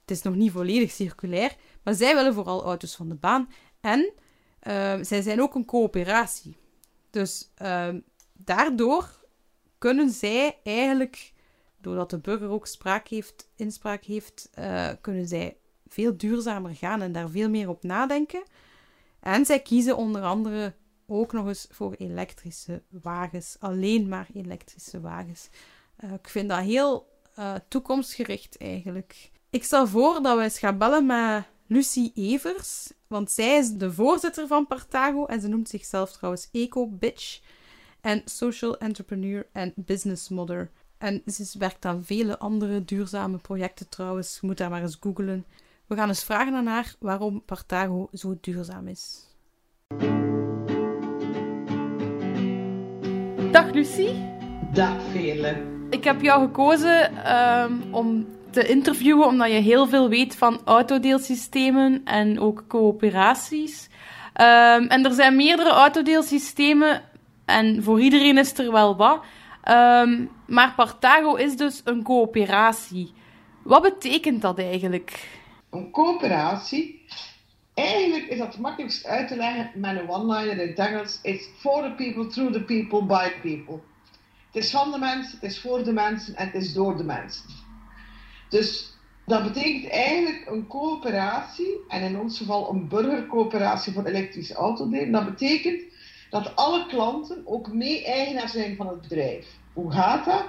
het is nog niet volledig circulair. Maar zij willen vooral auto's van de baan. En uh, zij zijn ook een coöperatie. Dus uh, daardoor kunnen zij eigenlijk, doordat de burger ook spraak heeft, inspraak heeft, uh, kunnen zij veel duurzamer gaan en daar veel meer op nadenken. En zij kiezen onder andere ook nog eens voor elektrische wagens. Alleen maar elektrische wagens. Uh, ik vind dat heel uh, toekomstgericht eigenlijk. Ik stel voor dat we eens gaan bellen met Lucie Evers. Want zij is de voorzitter van Partago. En ze noemt zichzelf trouwens Eco-Bitch. En social entrepreneur en business mother. En ze werkt aan vele andere duurzame projecten trouwens. Je moet daar maar eens googlen. We gaan eens vragen aan haar waarom Partago zo duurzaam is. Dag Lucie. Dag Vele. Ik heb jou gekozen um, om te interviewen omdat je heel veel weet van autodeelsystemen en ook coöperaties. Ehm, en er zijn meerdere autodeelsystemen en voor iedereen is er wel wat. Ehm, maar Partago is dus een coöperatie. Wat betekent dat eigenlijk? Een coöperatie, eigenlijk is dat makkelijkst uit te leggen met een one-liner in het Engels. It's for the people, through the people, by the people. Het is van de mensen, het is voor de mensen en het is door de mensen. Dus dat betekent eigenlijk een coöperatie, en in ons geval een burgercoöperatie voor elektrische autodelen. Dat betekent dat alle klanten ook mee-eigenaar zijn van het bedrijf. Hoe gaat dat?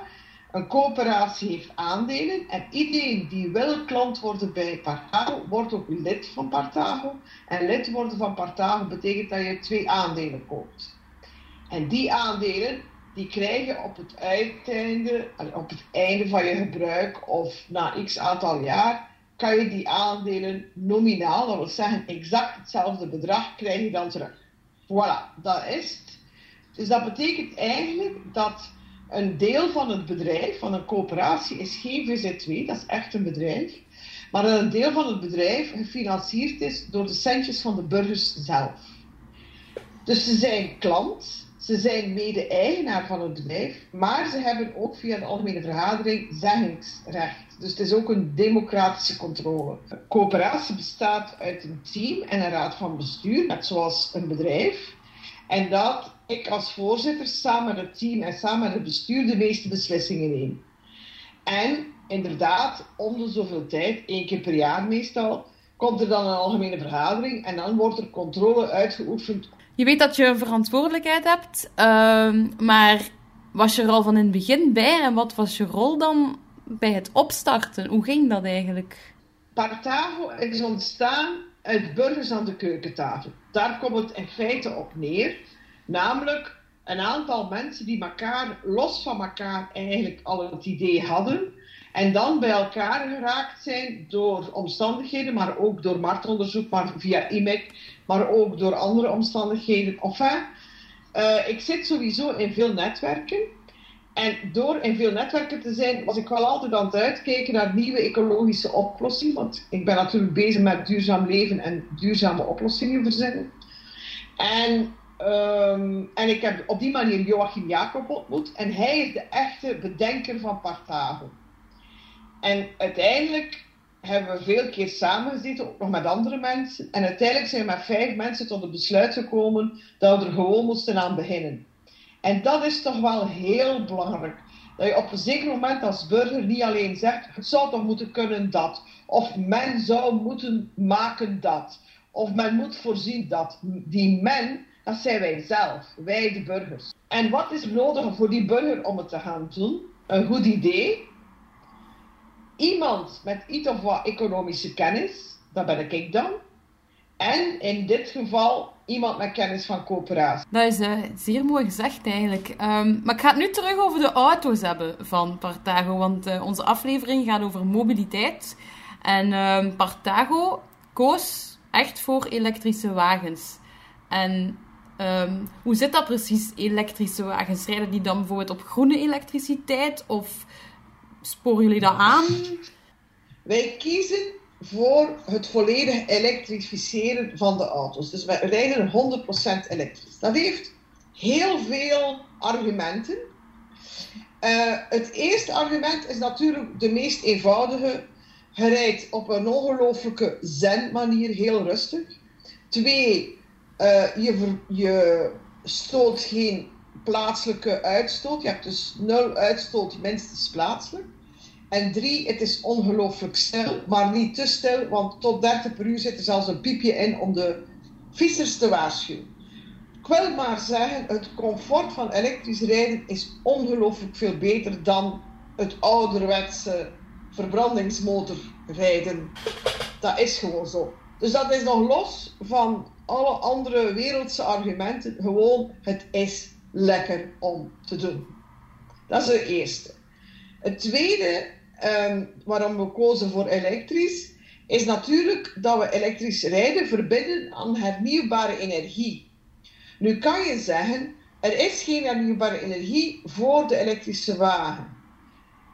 Een coöperatie heeft aandelen en iedereen die wil klant worden bij Partago, wordt ook lid van Partago. En lid worden van Partago betekent dat je twee aandelen koopt. En die aandelen die krijg je op het, uiteinde, op het einde van je gebruik of na x aantal jaar, kan je die aandelen nominaal, dat wil zeggen exact hetzelfde bedrag, krijg je dan terug. Voilà, dat is het. Dus dat betekent eigenlijk dat een deel van het bedrijf, van een coöperatie, is geen VZ2, dat is echt een bedrijf. Maar een deel van het bedrijf gefinancierd is door de centjes van de burgers zelf. Dus ze zijn klant, ze zijn mede-eigenaar van het bedrijf, maar ze hebben ook via de algemene vergadering zeggingsrecht. Dus het is ook een democratische controle. Een coöperatie bestaat uit een team en een raad van bestuur, net zoals een bedrijf. En dat ik als voorzitter samen met het team en samen met het bestuur de meeste beslissingen neem. En inderdaad, om de zoveel tijd, één keer per jaar meestal, komt er dan een algemene vergadering en dan wordt er controle uitgeoefend je weet dat je een verantwoordelijkheid hebt, uh, maar was je er al van in het begin bij en wat was je rol dan bij het opstarten? Hoe ging dat eigenlijk? Partago is ontstaan uit burgers aan de keukentafel. Daar komt het in feite op neer. Namelijk een aantal mensen die elkaar los van elkaar eigenlijk al het idee hadden. En dan bij elkaar geraakt zijn door omstandigheden, maar ook door marktonderzoek, maar via IMEC, maar ook door andere omstandigheden. Enfin, uh, ik zit sowieso in veel netwerken. En door in veel netwerken te zijn, was ik wel altijd aan het uitkijken naar nieuwe ecologische oplossingen. Want ik ben natuurlijk bezig met duurzaam leven en duurzame oplossingen verzinnen. En, um, en ik heb op die manier Joachim Jacob ontmoet. En hij is de echte bedenker van Partago. En uiteindelijk hebben we veel keer samengezeten, ook nog met andere mensen. En uiteindelijk zijn we met vijf mensen tot het besluit gekomen dat we er gewoon moesten aan beginnen. En dat is toch wel heel belangrijk. Dat je op een zeker moment als burger niet alleen zegt, het zou toch moeten kunnen dat. Of men zou moeten maken dat. Of men moet voorzien dat. Die men, dat zijn wij zelf, wij de burgers. En wat is nodig voor die burger om het te gaan doen? Een goed idee, iemand met iets of wat economische kennis, dat ben ik dan. En in dit geval iemand met kennis van coöperatie. Dat is uh, zeer mooi gezegd eigenlijk. Um, maar ik ga het nu terug over de auto's hebben van Partago, want uh, onze aflevering gaat over mobiliteit. En um, Partago koos echt voor elektrische wagens. En um, hoe zit dat precies, elektrische wagens? Rijden die dan bijvoorbeeld op groene elektriciteit of Sporen jullie dat aan? Wij kiezen voor het volledig elektrificeren van de auto's. Dus wij rijden 100% elektrisch. Dat heeft heel veel argumenten. Uh, het eerste argument is natuurlijk de meest eenvoudige. Je rijdt op een ongelooflijke zen-manier heel rustig. Twee, je, je stoot geen plaatselijke uitstoot. Je hebt dus nul uitstoot, minstens plaatselijk. En drie, het is ongelooflijk stil, maar niet te stil, want tot 30 per uur zit er zelfs een piepje in om de fietsers te waarschuwen. Ik wil maar zeggen, het comfort van elektrisch rijden is ongelooflijk veel beter dan het ouderwetse verbrandingsmotor rijden. Dat is gewoon zo. Dus dat is nog los van alle andere wereldse argumenten. Gewoon, het is lekker om te doen. Dat is het eerste. Het tweede um, waarom we kozen voor elektrisch, is natuurlijk dat we elektrisch rijden verbinden aan hernieuwbare energie. Nu kan je zeggen, er is geen hernieuwbare energie voor de elektrische wagen.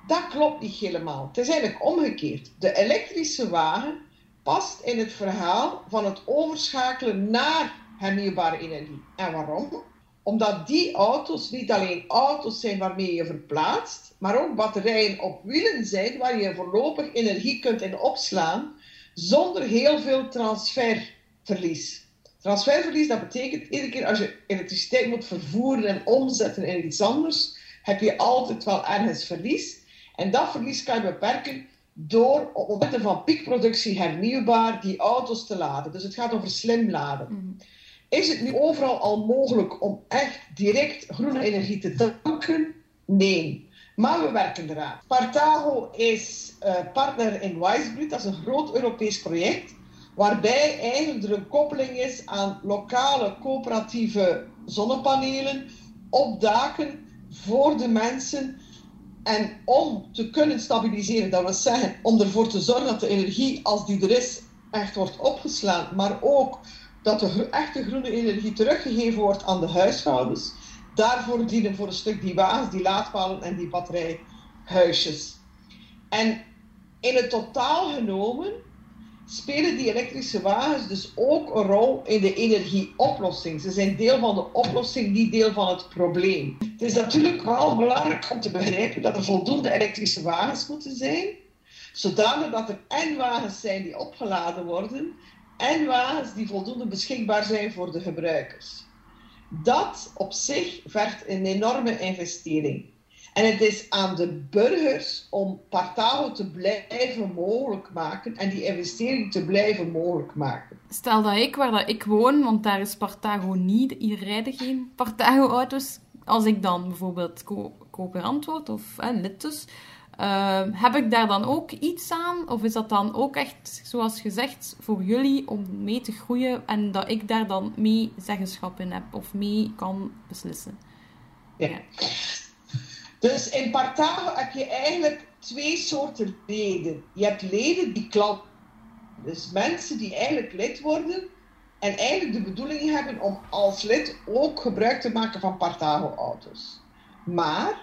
Dat klopt niet helemaal. Het is eigenlijk omgekeerd. De elektrische wagen past in het verhaal van het overschakelen naar hernieuwbare energie. En waarom? Omdat die auto's niet alleen auto's zijn waarmee je verplaatst, maar ook batterijen op wielen zijn waar je voorlopig energie kunt in opslaan zonder heel veel transferverlies. Transferverlies, dat betekent iedere keer als je elektriciteit moet vervoeren en omzetten in iets anders, heb je altijd wel ergens verlies. En dat verlies kan je beperken door op van piekproductie hernieuwbaar die auto's te laden. Dus het gaat over slim laden. Mhm. Is het nu overal al mogelijk om echt direct groene energie te tanken? Nee. Maar we werken eraan. Partago is uh, partner in Wisegrid. Dat is een groot Europees project. Waarbij eigenlijk er een koppeling is aan lokale coöperatieve zonnepanelen op daken voor de mensen. En om te kunnen stabiliseren, dat wil zeggen om ervoor te zorgen dat de energie, als die er is, echt wordt opgeslaan. Maar ook dat de echte groene energie teruggegeven wordt aan de huishoudens. Daarvoor dienen voor een stuk die wagens, die laadpalen en die batterijhuisjes. En in het totaal genomen spelen die elektrische wagens dus ook een rol in de energieoplossing. Ze zijn deel van de oplossing, niet deel van het probleem. Het is natuurlijk wel belangrijk om te begrijpen dat er voldoende elektrische wagens moeten zijn, zodanig dat er en wagens zijn die opgeladen worden en wagens die voldoende beschikbaar zijn voor de gebruikers. Dat op zich vergt een enorme investering. En het is aan de burgers om Partago te blijven mogelijk maken en die investering te blijven mogelijk maken. Stel dat ik, waar dat ik woon, want daar is Partago niet, hier rijden geen Partago-auto's. Als ik dan bijvoorbeeld co coöperant word, of eh, lid dus, uh, heb ik daar dan ook iets aan? Of is dat dan ook echt, zoals gezegd, voor jullie om mee te groeien en dat ik daar dan mee zeggenschap in heb of mee kan beslissen? Ja. ja. Dus in Partago heb je eigenlijk twee soorten leden. Je hebt leden die klant, dus mensen die eigenlijk lid worden en eigenlijk de bedoeling hebben om als lid ook gebruik te maken van Partago-auto's. Maar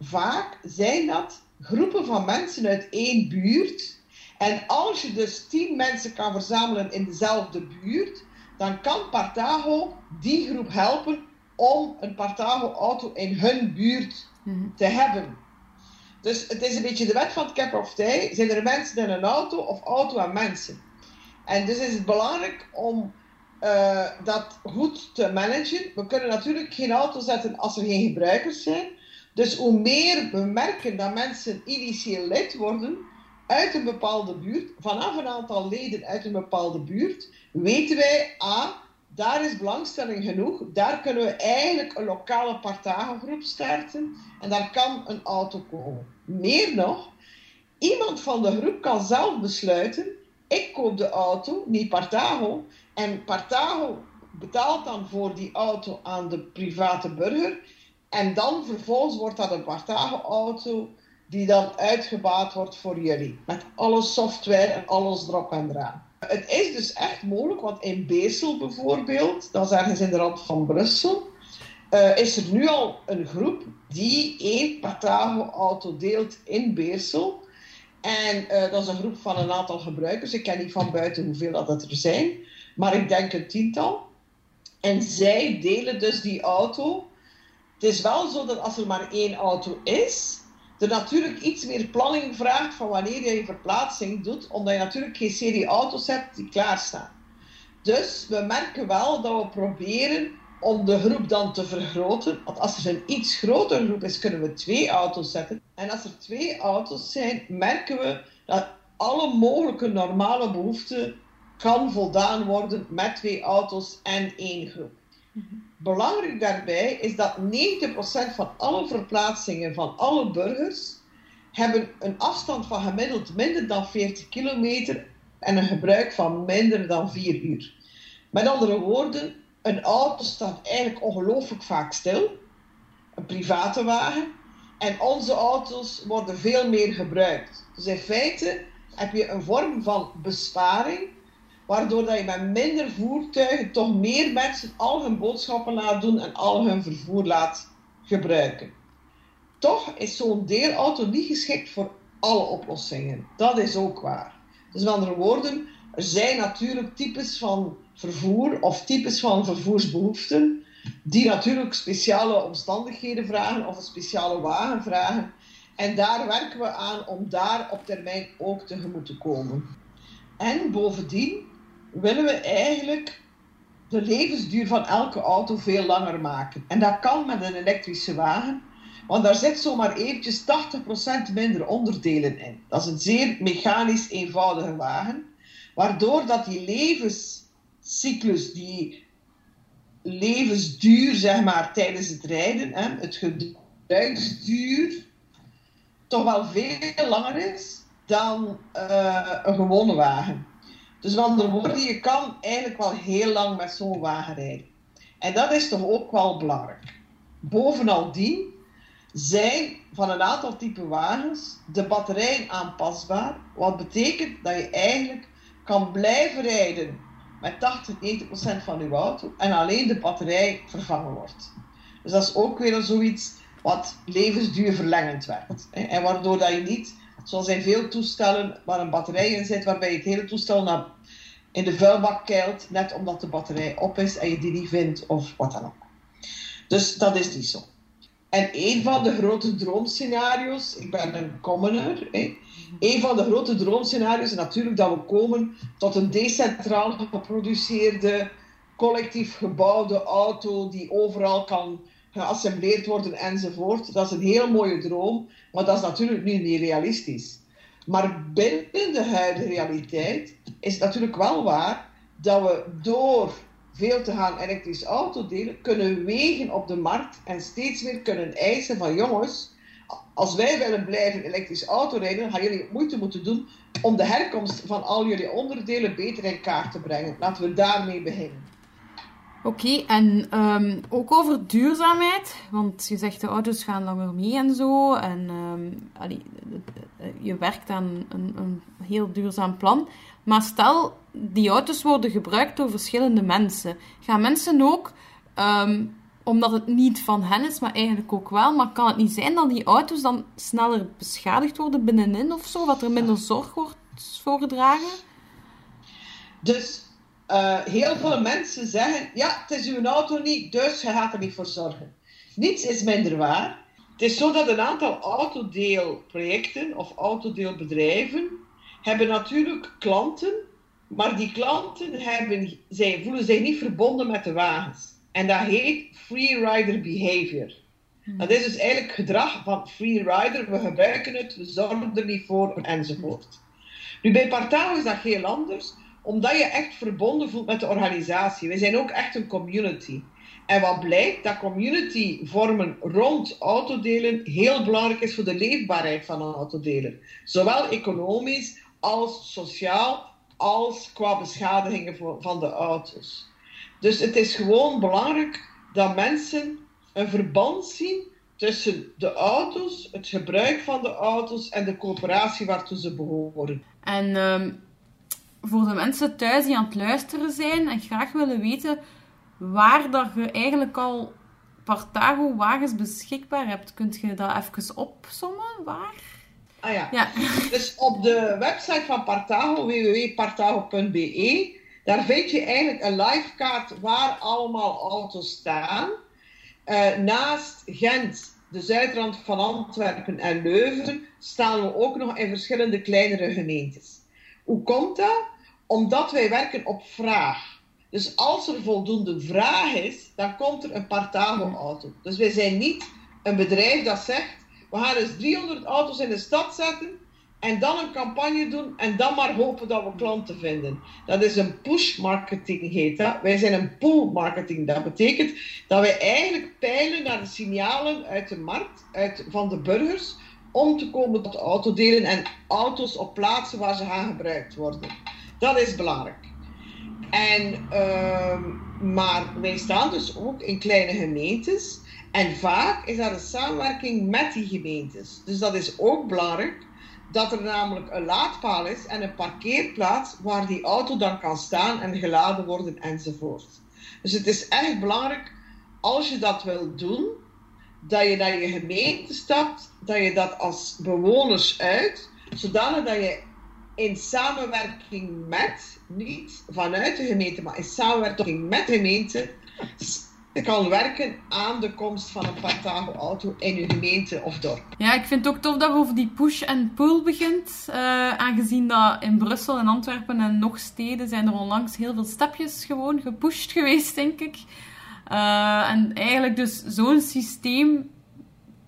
vaak zijn dat groepen van mensen uit één buurt. En als je dus tien mensen kan verzamelen in dezelfde buurt, dan kan Partago die groep helpen om een Partago-auto in hun buurt te hebben. Dus het is een beetje de wet van het cap of tij. Zijn er mensen in een auto of auto en mensen? En dus is het belangrijk om uh, dat goed te managen. We kunnen natuurlijk geen auto zetten als er geen gebruikers zijn. Dus hoe meer we merken dat mensen initieel lid worden uit een bepaalde buurt, vanaf een aantal leden uit een bepaalde buurt, weten wij, A, daar is belangstelling genoeg. Daar kunnen we eigenlijk een lokale partagengroep starten en daar kan een auto komen. Meer nog, iemand van de groep kan zelf besluiten: ik koop de auto, niet Partago. En Partago betaalt dan voor die auto aan de private burger. En dan vervolgens wordt dat een Partago-auto die dan uitgebaat wordt voor jullie. Met alle software en alles erop en eraan. Het is dus echt mogelijk, want in Beersel bijvoorbeeld, dat is ergens in de rand van Brussel, uh, is er nu al een groep die één Partago-auto deelt in Beersel. En uh, dat is een groep van een aantal gebruikers. Ik ken niet van buiten hoeveel dat er zijn, maar ik denk een tiental. En zij delen dus die auto. Het is wel zo dat als er maar één auto is, er natuurlijk iets meer planning vraagt van wanneer je je verplaatsing doet, omdat je natuurlijk geen serie auto's hebt die klaarstaan. Dus we merken wel dat we proberen om de groep dan te vergroten. Want als er een iets grotere groep is, kunnen we twee auto's zetten. En als er twee auto's zijn, merken we dat alle mogelijke normale behoeften kan voldaan worden met twee auto's en één groep. Belangrijk daarbij is dat 90% van alle verplaatsingen van alle burgers hebben een afstand van gemiddeld minder dan 40 kilometer en een gebruik van minder dan 4 uur. Met andere woorden, een auto staat eigenlijk ongelooflijk vaak stil, een private wagen, en onze auto's worden veel meer gebruikt. Dus in feite heb je een vorm van besparing waardoor dat je met minder voertuigen toch meer mensen al hun boodschappen laat doen en al hun vervoer laat gebruiken. toch is zo'n deelauto niet geschikt voor alle oplossingen. Dat is ook waar. Dus met andere woorden, er zijn natuurlijk types van vervoer of types van vervoersbehoeften die natuurlijk speciale omstandigheden vragen of een speciale wagen vragen. En daar werken we aan om daar op termijn ook tegemoet te komen. En bovendien willen we eigenlijk de levensduur van elke auto veel langer maken. En dat kan met een elektrische wagen, want daar zit zomaar eventjes 80% minder onderdelen in. Dat is een zeer mechanisch eenvoudige wagen, waardoor dat die levenscyclus, die levensduur zeg maar tijdens het rijden, hè, het gebruiksduur, toch wel veel langer is dan uh, een gewone wagen. Dus met andere woorden, je kan eigenlijk wel heel lang met zo'n wagen rijden. En dat is toch ook wel belangrijk. Bovenal die zijn van een aantal type wagens de batterijen aanpasbaar. Wat betekent dat je eigenlijk kan blijven rijden met 80, 90% van je auto en alleen de batterij vervangen wordt. Dus dat is ook weer zoiets wat levensduurverlengend werkt. En waardoor dat je niet Zoals in veel toestellen waar een batterij in zit, waarbij het hele toestel naar, in de vuilbak keilt, net omdat de batterij op is en je die niet vindt of wat dan ook. Dus dat is niet zo. En een van de grote droomscenario's, ik ben een commoner, een van de grote droomscenario's is natuurlijk dat we komen tot een decentraal geproduceerde, collectief gebouwde auto die overal kan geassembleerd worden enzovoort. Dat is een heel mooie droom, maar dat is natuurlijk nu niet realistisch. Maar binnen de huidige realiteit is het natuurlijk wel waar dat we door veel te gaan elektrische autodelen kunnen wegen op de markt en steeds meer kunnen eisen van jongens, als wij willen blijven elektrische auto rijden, gaan jullie moeite moeten doen om de herkomst van al jullie onderdelen beter in kaart te brengen. Laten we daarmee beginnen. Oké, en um, ook over duurzaamheid, want je zegt de auto's gaan langer mee en zo. En allee, je werkt aan een, een, heel duurzaam plan. Maar stel, die auto's worden gebruikt door verschillende mensen. Gaan mensen ook, um, omdat het niet van hen is, maar eigenlijk ook wel, maar kan het niet zijn dat die auto's dan sneller beschadigd worden binnenin of zo? Dat er minder zorg wordt voorgedragen? Dus uh, heel veel mensen zeggen: ja, het is uw auto niet, dus je gaat er niet voor zorgen. Niets is minder waar. Het is zo dat een aantal autodeelprojecten of autodeelbedrijven hebben natuurlijk klanten, maar die klanten hebben, zij voelen zich niet verbonden met de wagens. En dat heet free rider behavior. Hmm. Dat is dus eigenlijk gedrag van free rider. We gebruiken het, we zorgen er niet voor enzovoort. Nu bij Partago is dat heel anders omdat je echt verbonden voelt met de organisatie. We zijn ook echt een community. En wat blijkt, dat community vormen rond autodelen heel belangrijk is voor de leefbaarheid van een autodeler. Zowel economisch als sociaal, als qua beschadigingen van de auto's. Dus het is gewoon belangrijk dat mensen een verband zien tussen de auto's, het gebruik van de auto's en de coöperatie waartoe ze behoren. En um voor de mensen thuis die aan het luisteren zijn en graag willen weten waar dat je eigenlijk al Partago wagens beschikbaar hebt, kunt je dat even opsommen? Waar? Ah ja. ja. Dus op de website van Partago, www.partago.be, daar vind je eigenlijk een live kaart waar allemaal auto's staan. Uh, naast Gent, de zuidrand van Antwerpen en Leuven, staan we ook nog in verschillende kleinere gemeentes. Hoe komt dat? Omdat wij werken op vraag. Dus als er voldoende vraag is, dan komt er een Partago-auto. Dus wij zijn niet een bedrijf dat zegt, we gaan eens 300 auto's in de stad zetten en dan een campagne doen en dan maar hopen dat we klanten vinden. Dat is een push marketing heet dat. Wij zijn een pull marketing. Dat betekent dat wij eigenlijk peilen naar de signalen uit de markt, uit, van de burgers, om te komen tot autodelen en auto's op plaatsen waar ze gaan gebruikt worden. Dat is belangrijk. En, uh, maar wij staan dus ook in kleine gemeentes. En vaak is dat een samenwerking met die gemeentes. Dus dat is ook belangrijk dat er namelijk een laadpaal is en een parkeerplaats waar die auto dan kan staan en geladen worden enzovoort. Dus het is echt belangrijk als je dat wilt doen, dat je naar je gemeente stapt, dat je dat als bewoners uit, zodanig dat je in samenwerking met, niet vanuit de gemeente, maar in samenwerking met de gemeente, kan werken aan de komst van een Partago-auto in uw gemeente of dorp. Ja, ik vind het ook tof dat we over die push en pull begint. Uh, aangezien dat in Brussel en Antwerpen en nog steden zijn er onlangs heel veel stapjes gewoon gepusht geweest, denk ik. Uh, en eigenlijk dus zo'n systeem,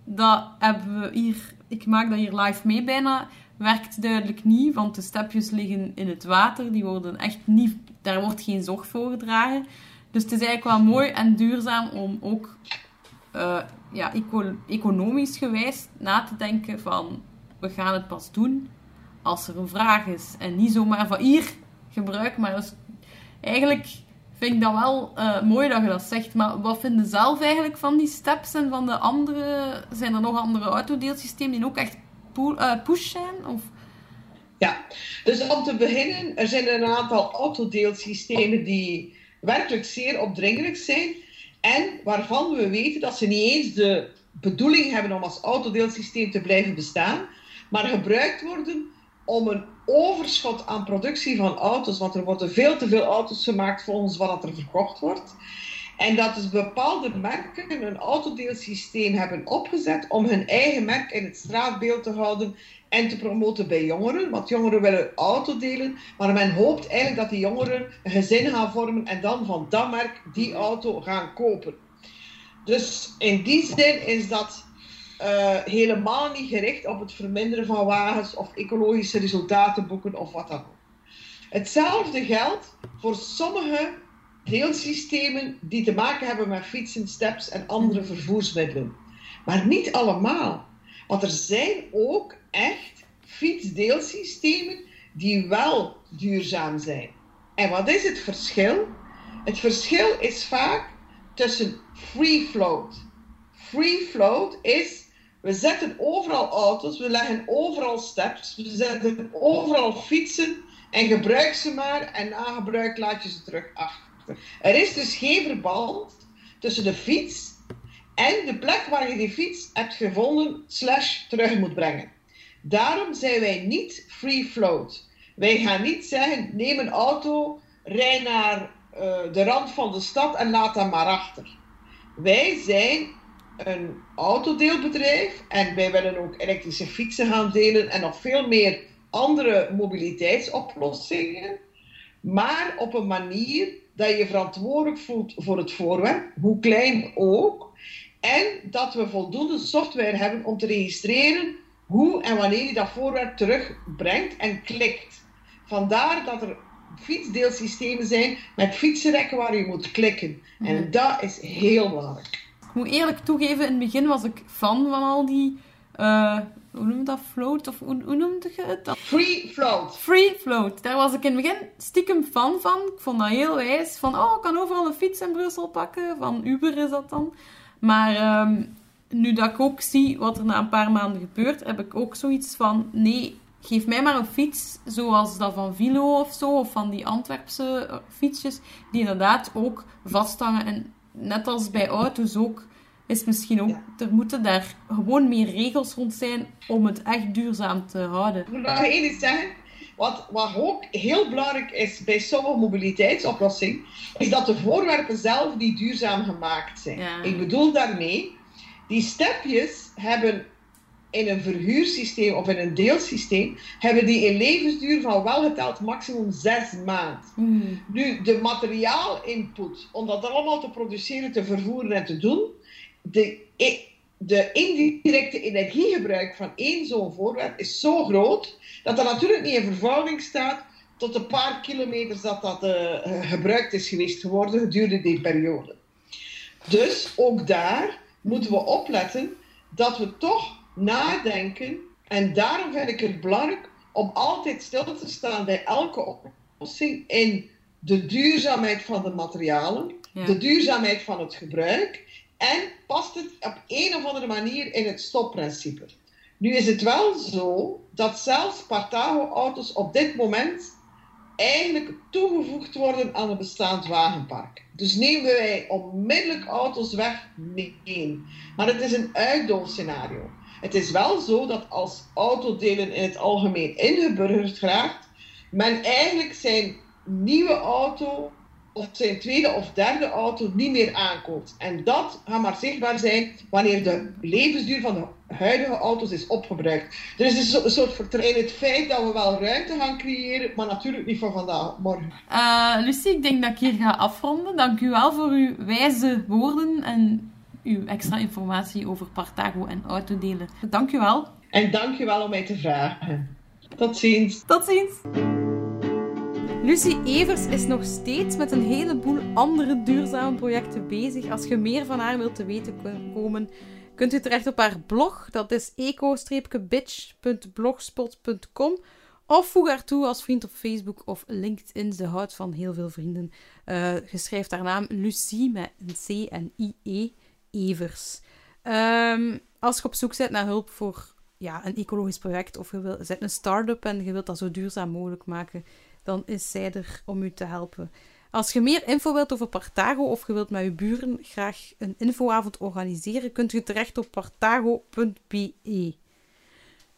dat hebben we hier... Ik maak dat hier live mee bijna werkt duidelijk niet, want de stepjes liggen in het water. Die worden echt niet, daar wordt geen zorg voor gedragen. Dus het is eigenlijk wel mooi en duurzaam om ook uh, ja, eco economisch gewijs na te denken van we gaan het pas doen als er een vraag is. En niet zomaar van hier, gebruik maar. Dus eigenlijk vind ik dat wel uh, mooi dat je dat zegt. Maar wat vinden zelf eigenlijk van die steps en van de andere... Zijn er nog andere autodeelsystemen die ook echt uh, push zijn? Of... Ja, dus om te beginnen, er zijn een aantal autodeelsystemen die werkelijk zeer opdringerig zijn en waarvan we weten dat ze niet eens de bedoeling hebben om als autodeelsysteem te blijven bestaan, maar gebruikt worden om een overschot aan productie van auto's, want er worden veel te veel auto's gemaakt volgens wat er verkocht wordt. En dat dus bepaalde merken een autodeelsysteem hebben opgezet om hun eigen merk in het straatbeeld te houden en te promoten bij jongeren. Want jongeren willen autodelen, maar men hoopt eigenlijk dat die jongeren een gezin gaan vormen en dan van dat merk die auto gaan kopen. Dus in die zin is dat uh, helemaal niet gericht op het verminderen van wagens of ecologische resultaten boeken of wat dan ook. Hetzelfde geldt voor sommige deelsystemen die te maken hebben met fietsen, steps en andere vervoersmiddelen. Maar niet allemaal. Want er zijn ook echt fietsdeelsystemen die wel duurzaam zijn. En wat is het verschil? Het verschil is vaak tussen free float. Free float is we zetten overal auto's, we leggen overal steps, we zetten overal fietsen en gebruik ze maar en na gebruik laat je ze terug achter. Er is dus geen verband tussen de fiets en de plek waar je die fiets hebt gevonden slash terug moet brengen. Daarom zijn wij niet free float. Wij gaan niet zeggen, neem een auto, rij naar uh, de rand van de stad en laat dat maar achter. Wij zijn een autodeelbedrijf en wij willen ook elektrische fietsen gaan delen en nog veel meer andere mobiliteitsoplossingen, maar op een manier dat je verantwoordelijk voelt voor het voorwerp, hoe klein ook, en dat we voldoende software hebben om te registreren hoe en wanneer je dat voorwerp terugbrengt en klikt. Vandaar dat er fietsdeelsystemen zijn met fietsenrekken waar je moet klikken. En dat is heel belangrijk. Ik moet eerlijk toegeven, in het begin was ik fan van al die uh, hoe noem je dat? Float? Of hoe, hoe noemde je het? Dat? Free float. Free float. Daar was ik in het begin stiekem fan van. Ik vond dat heel wijs. Van, oh, ik kan overal een fiets in Brussel pakken. Van Uber is dat dan. Maar um, nu dat ik ook zie wat er na een paar maanden gebeurt, heb ik ook zoiets van, nee, geef mij maar een fiets zoals dat van Vilo of zo, of van die Antwerpse eh, fietsjes, die inderdaad ook vasthangen. En net als bij auto's ook is misschien ook, er moeten daar gewoon meer regels rond zijn om het echt duurzaam te houden. Ik moet nog één iets zeggen. Wat, wat ook heel belangrijk is bij sommige mobiliteitsoplossingen, is dat de voorwerpen zelf niet duurzaam gemaakt zijn. Ik bedoel daarmee, die stepjes hebben in een verhuursysteem of in een deelsysteem, hebben die een levensduur van wel geteld maximum zes maanden. Hmm. Nu, de materiaalinput, om dat allemaal te produceren, te vervoeren en te doen, de, de indirecte energiegebruik van één zo'n voorwerp is zo groot dat dat natuurlijk niet in verhouding staat tot een paar kilometers dat dat uh, gebruikt is geweest geworden gedurende die periode. Dus ook daar moeten we opletten dat we toch nadenken. En daarom vind ik het belangrijk om altijd stil te staan bij elke oplossing in de duurzaamheid van de materialen, de duurzaamheid van het gebruik en past het op een of andere manier in het stopprincipe. Nu is het wel zo dat zelfs Partago-auto's op dit moment eigenlijk toegevoegd worden aan het bestaand wagenpark. Dus nemen wij onmiddellijk auto's weg? Nee. Maar het is een uitdoolscenario. Het is wel zo dat als autodelen in het algemeen ingeburgerd geraakt, men eigenlijk zijn nieuwe auto of zijn tweede of derde auto niet meer aankoopt. En dat gaat maar zichtbaar zijn wanneer de levensduur van de huidige auto's is opgebruikt. Er is dus een soort vertrouwen in het feit dat we wel ruimte gaan creëren, maar natuurlijk niet voor vandaag, morgen. Uh, Lucie, ik denk dat ik hier ga afronden. Dank u wel voor uw wijze woorden en uw extra informatie over Partago en autodelen. Dank u wel. En dank u wel om mij te vragen. Tot ziens. Tot ziens. Lucie Evers is nog steeds met een heleboel andere duurzame projecten bezig. Als je meer van haar wilt te weten komen, kunt u terecht op haar blog. Dat is eco-bitch.blogspot.com. Of voeg haar toe als vriend op Facebook of LinkedIn. Ze houdt van heel veel vrienden. Uh, je schrijft haar naam Lucie met een C en I-E Evers. Um, als je op zoek bent naar hulp voor ja, een ecologisch project of je wil, zet een start-up en je wilt dat zo duurzaam mogelijk maken, dan is zij er om u te helpen. Als je meer info wilt over Partago of je wilt met je buren graag een infoavond organiseren, kunt u terecht op partago.be.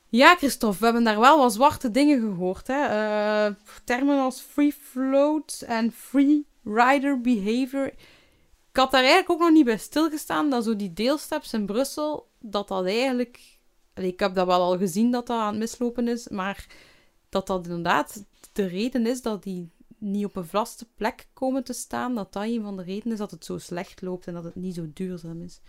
Ja, Christophe, we hebben daar wel wat zwarte dingen gehoord. Hè? Uh, termen als free float en free rider behavior. Ik had daar eigenlijk ook nog niet bij stilgestaan dat zo die deelsteps in Brussel, dat dat eigenlijk... Ik heb dat wel al gezien dat dat aan het mislopen is, maar dat dat inderdaad de reden is dat die niet op een vaste plek komen te staan, dat dat een van de redenen is dat het zo slecht loopt en dat het niet zo duurzaam is.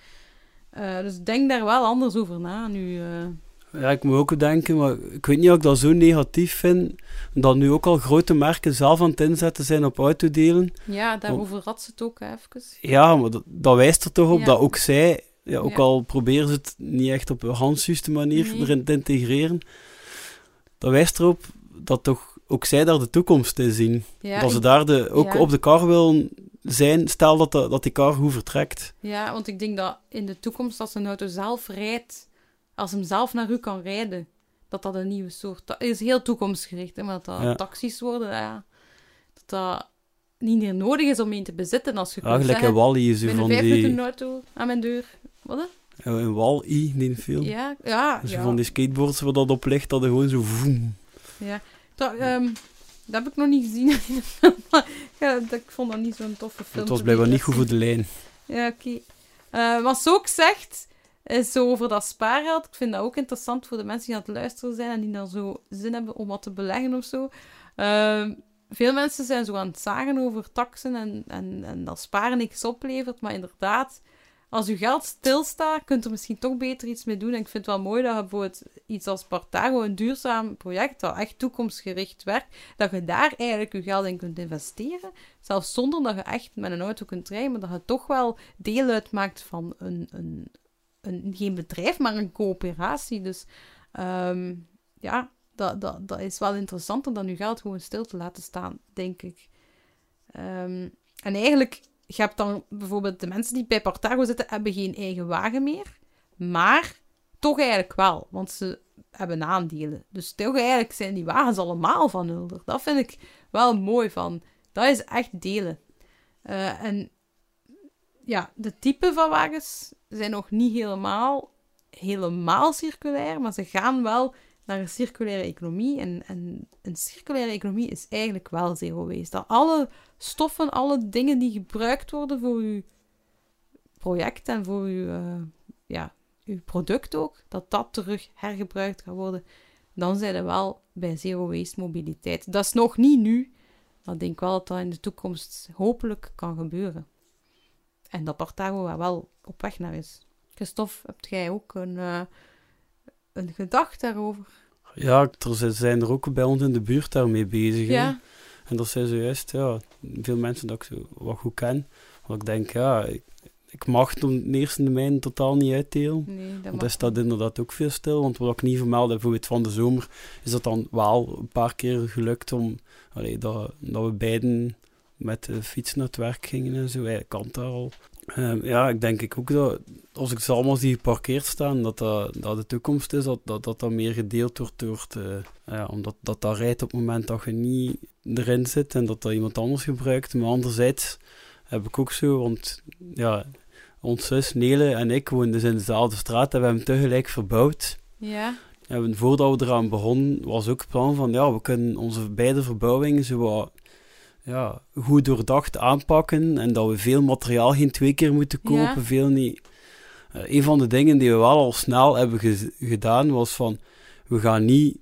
Uh, dus denk daar wel anders over na nu. Uh... Ja, ik moet ook denken, maar ik weet niet of ik dat zo negatief vind, dat nu ook al grote merken zelf aan het inzetten zijn op autodelen. Ja, daarover had ze het ook even. Ja, maar dat, dat wijst er toch op dat ook zij, ja, ook al proberen ze het niet echt op een handjuiste manier erin te integreren, dat wijst erop dat toch ook zij daar de toekomst in zien. dat ze daar de, ook op de kar willen zijn, stel dat, de, dat die kar goed vertrekt. Ja, want ik denk dat in de toekomst, als een auto zelf rijdt, als hem zelf naar u kan rijden, dat dat een nieuwe soort... Dat is heel toekomstgericht, hè, maar dat dat taxis worden, ja, dat dat niet meer nodig is om een te bezitten als je ja, gelijk een Wally is van die... een auto aan mijn deur. Wat? Ja, een Wall-E, die film. Ja, ja. Dus ja. van die skateboards waar dat op ligt, dat er gewoon zo... Voem. Ja, dat, um, dat heb ik nog niet gezien in de film. ja, ik vond dat niet zo'n toffe film. Het was blijkbaar niet goed voor de lijn. Ja, oké. Okay. Uh, wat ze ook zegt, is zo over dat spaargeld. Ik vind dat ook interessant voor de mensen die aan het luisteren zijn en die dan zo zin hebben om wat te beleggen of zo. Uh, veel mensen zijn zo aan het zagen over taxen en, en, en dat sparen niks oplevert. Maar inderdaad, als je geld stilstaat, kunt er misschien toch beter iets mee doen. En ik vind het wel mooi dat je bijvoorbeeld iets als Partago, een duurzaam project dat echt toekomstgericht werkt, dat je daar eigenlijk je geld in kunt investeren. Zelfs zonder dat je echt met een auto kunt rijden, maar dat je toch wel deel uitmaakt van een, een, een geen bedrijf, maar een coöperatie. Dus um, ja, dat, dat, dat is wel interessanter dan je geld gewoon stil te laten staan, denk ik. Um, en eigenlijk je hebt dan bijvoorbeeld de mensen die bij Partago zitten, hebben geen eigen wagen meer. Maar toch eigenlijk wel, want ze hebben aandelen. Dus toch eigenlijk zijn die wagens allemaal van Hulder. Dat vind ik wel mooi van. Dat is echt delen. Uh, en ja, de type van wagens zijn nog niet helemaal, helemaal circulair, maar ze gaan wel naar een circulaire economie. En, en een circulaire economie is eigenlijk wel zero waste. Dat alle stoffen, alle dingen die gebruikt worden voor uw project en voor uw, uh, ja, uw product ook, dat dat terug hergebruikt gaat worden, dan zijn we wel bij zero waste mobiliteit. Dat is nog niet nu, maar ik denk wel dat dat in de toekomst hopelijk kan gebeuren. En dat Partago wel op weg naar is. Christophe, hebt jij ook een, uh, een gedachte daarover? Ja, er zijn er ook bij ons in de buurt daarmee bezig. Ja. En dat zijn zojuist ja, veel mensen dat ik zo wat goed ken. Want ik denk, ja, ik, ik mag het de eerste termijn totaal niet uitdelen. Nee, dat want dat staat inderdaad ook veel stil. Want wat ik niet vermeld heb, bijvoorbeeld van de zomer, is dat dan wel een paar keer gelukt om, allee, dat, dat we beiden met de fiets naar het werk gingen en zo. Hij kan daar al. Um, ja, ik denk ik ook dat als ik ze allemaal zie geparkeerd staan, dat dat, dat de toekomst is, dat dat, dat, dat meer gedeeld wordt door te, ja, omdat dat, dat rijdt op het moment dat je niet erin zit en dat dat iemand anders gebruikt. Maar anderzijds heb ik ook zo, want ja, ons zus Nele en ik woonden dus in dezelfde straat en we hebben hem tegelijk verbouwd. Ja. En voordat we eraan begonnen, was ook het plan van, ja, we kunnen onze beide verbouwingen zo wat, ja, goed doordacht aanpakken en dat we veel materiaal geen twee keer moeten kopen, Ja. veel niet. Eh, een van de dingen die we wel al snel hebben ge- gedaan, was van, we gaan niet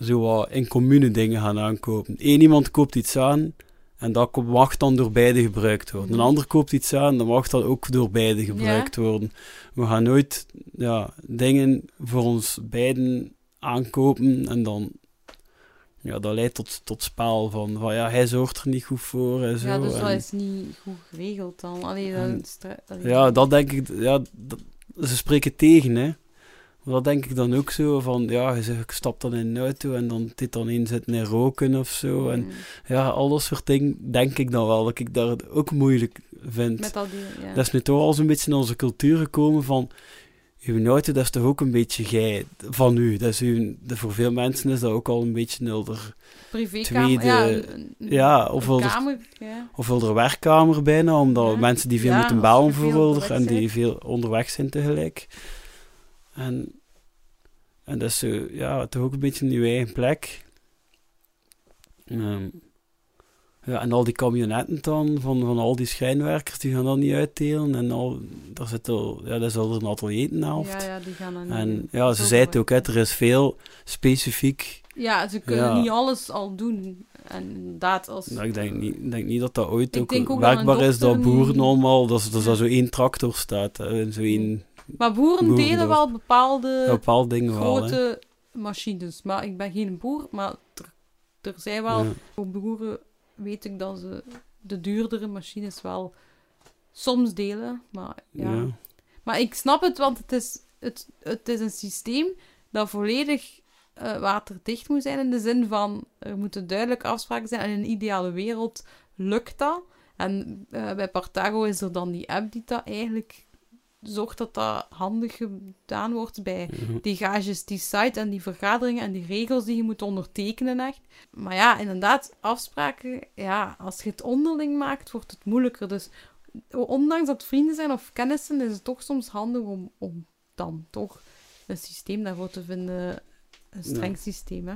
zo wat in commune dingen gaan aankopen. Eén iemand koopt iets aan en dat mag dan door beide gebruikt worden. Een Mhm. ander koopt iets aan, dan mag dat ook door beide gebruikt worden. We gaan nooit ja, dingen voor ons beiden aankopen en dan... Ja, dat leidt tot, tot spel van, van ja, hij zorgt er niet goed voor en zo. ja, dus dat en- is niet goed geregeld dan. Allee, dat En- allee. ja, dat denk ik, ja, dat, ze spreken tegen, hè. Maar dat denk ik dan ook zo, van, ja, je zegt, ik stap dan in een auto en dan dit dan in zitten en roken of zo. En Mm. ja, al dat soort dingen denk ik dan wel, dat ik daar ook moeilijk vind. Met al die, ja. Dat is nu toch al zo'n beetje in onze cultuur gekomen van, uw auto, dat is toch ook een beetje gij van u. Dat is uw, de- voor veel mensen is dat ook al een beetje nulder. Privékamer, tweede- ja. een- Ja, een ofwel er- kamer, ja. Of de werkkamer bijna, omdat Ja. mensen die veel Ja, moeten bellen bijvoorbeeld en die veel onderweg zijn tegelijk. En, en dat is zo, ja, toch ook een beetje een eigen plek. Ehm, ja, en al die camionetten dan, van, van al die schijnwerkers, die gaan dan niet uitdelen. En al, daar zit al, ja, dat is al een helft. Ja, ja, die gaan dan niet En ja, Dat ze zei ook het ook, hè, er is veel specifiek. Ja, ze kunnen Ja. niet alles al doen. En inderdaad, als... Nou, ik denk niet, denk niet dat dat ooit ook, dat werkbaar is, dat boeren allemaal, dat, dat er zo één tractor staat, hè, en zo één Maar boeren Boeren delen wel bepaalde bepaalde dingen wel. grote machines. Maar ik ben geen boer, maar er, er zijn wel... Ja. Boeren weet ik dat ze de duurdere machines wel soms delen. Maar ja... Ja. Maar ik snap het, want het is, het, het is een systeem dat volledig eh, waterdicht moet zijn. In de zin van, er moeten duidelijke afspraken zijn. En in een ideale wereld lukt dat. En eh, bij Partago is er dan die app die dat eigenlijk zorgt dat dat handig gedaan wordt bij Mhm. die gages, die site en die vergaderingen en die regels die je moet ondertekenen echt. Maar ja, inderdaad, afspraken, ja, als je het onderling maakt, wordt het moeilijker. Dus ondanks dat vrienden zijn of kennissen, is het toch soms handig om, om dan toch een systeem daarvoor te vinden. Een streng systeem, hè.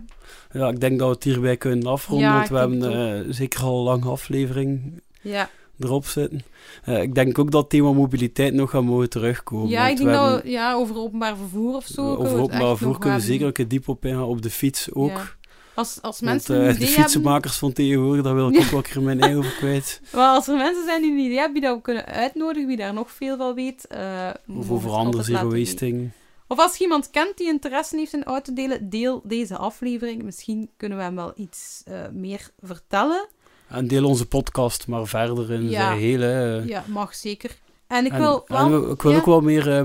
Ja, ik denk dat we het hierbij kunnen afronden, Ja, want we hebben eh, zeker al een lange aflevering Ja, erop zitten. Eh, ik denk ook dat het thema mobiliteit nog gaat mogen terugkomen. ja ik denk dat ja, over openbaar vervoer of zo. Over openbaar vervoer kunnen we zeker ook diep op ingaan, op de fiets ook. Ja. Als, als Want mensen eh, een de idee hebben... fietsenmakers van tegenwoordig, daar wil ik ook wel keer mijn ei over kwijt. Maar als er mensen zijn die een idee hebben, die dat we kunnen uitnodigen, wie daar nog veel van weet... eh, Of over andere zero wasting. Of als je iemand kent die interesse heeft in autodelen, deel deze aflevering. Misschien kunnen we hem wel iets meer vertellen. En deel onze podcast maar verder in Ja. zijn hele... Ja, mag zeker. En ik en, wil wel... en we- ik wil ja? ook wel meer... ehm,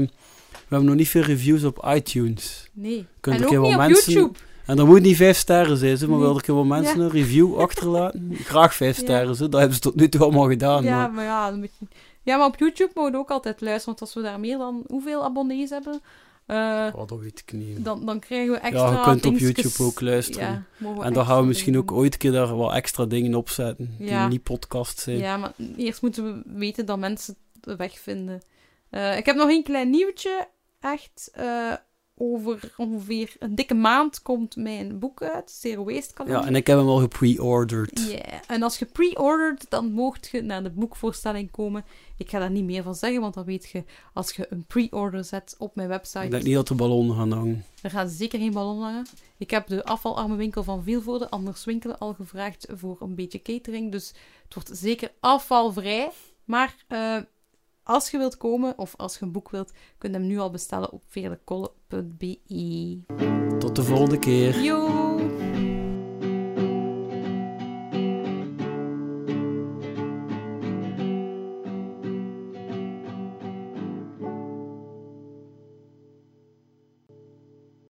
we hebben nog niet veel reviews op iTunes. Nee. Kunt en ook niet op mensen- YouTube. En dat moet niet vijf sterren zijn, ze, maar Nee. wil ik wel mensen Ja. een review achterlaten? Graag vijf sterren, ze. dat hebben ze tot nu toe allemaal gedaan. ja, maar- maar ja, een beetje... Ja, maar op YouTube mogen we ook altijd luisteren. Want als we daar meer dan hoeveel abonnees hebben... Oh, dat weet ik niet. dan, dan krijgen we extra ja, je kunt op. YouTube ook luisteren. Ja, en dan gaan we misschien ook ooit een keer daar wel extra dingen op zetten, Ja. die niet podcast zijn. Ja, maar eerst moeten we weten dat mensen de weg vinden. Eh, ik heb nog een klein nieuwtje. Echt, eh, over ongeveer een dikke maand komt mijn boek uit. Zero Waste Kalender. Ja, en ik heb hem al gepre-ordered. Ja, en als je pre-ordert, dan moogt je naar de boekvoorstelling komen. Ik ga daar niet meer van zeggen, want dan weet je, als je een pre-order zet op mijn website, Ik denk niet dat er ballonnen gaan hangen. er gaan zeker geen ballon hangen. Ik heb de afvalarme winkel van Vielvoorde, Anders Winkelen, al gevraagd voor een beetje catering. Dus het wordt zeker afvalvrij. Maar eh, als je wilt komen, of als je een boek wilt, kun je hem nu al bestellen op veerlekolle.be. Tot de volgende keer. Yo!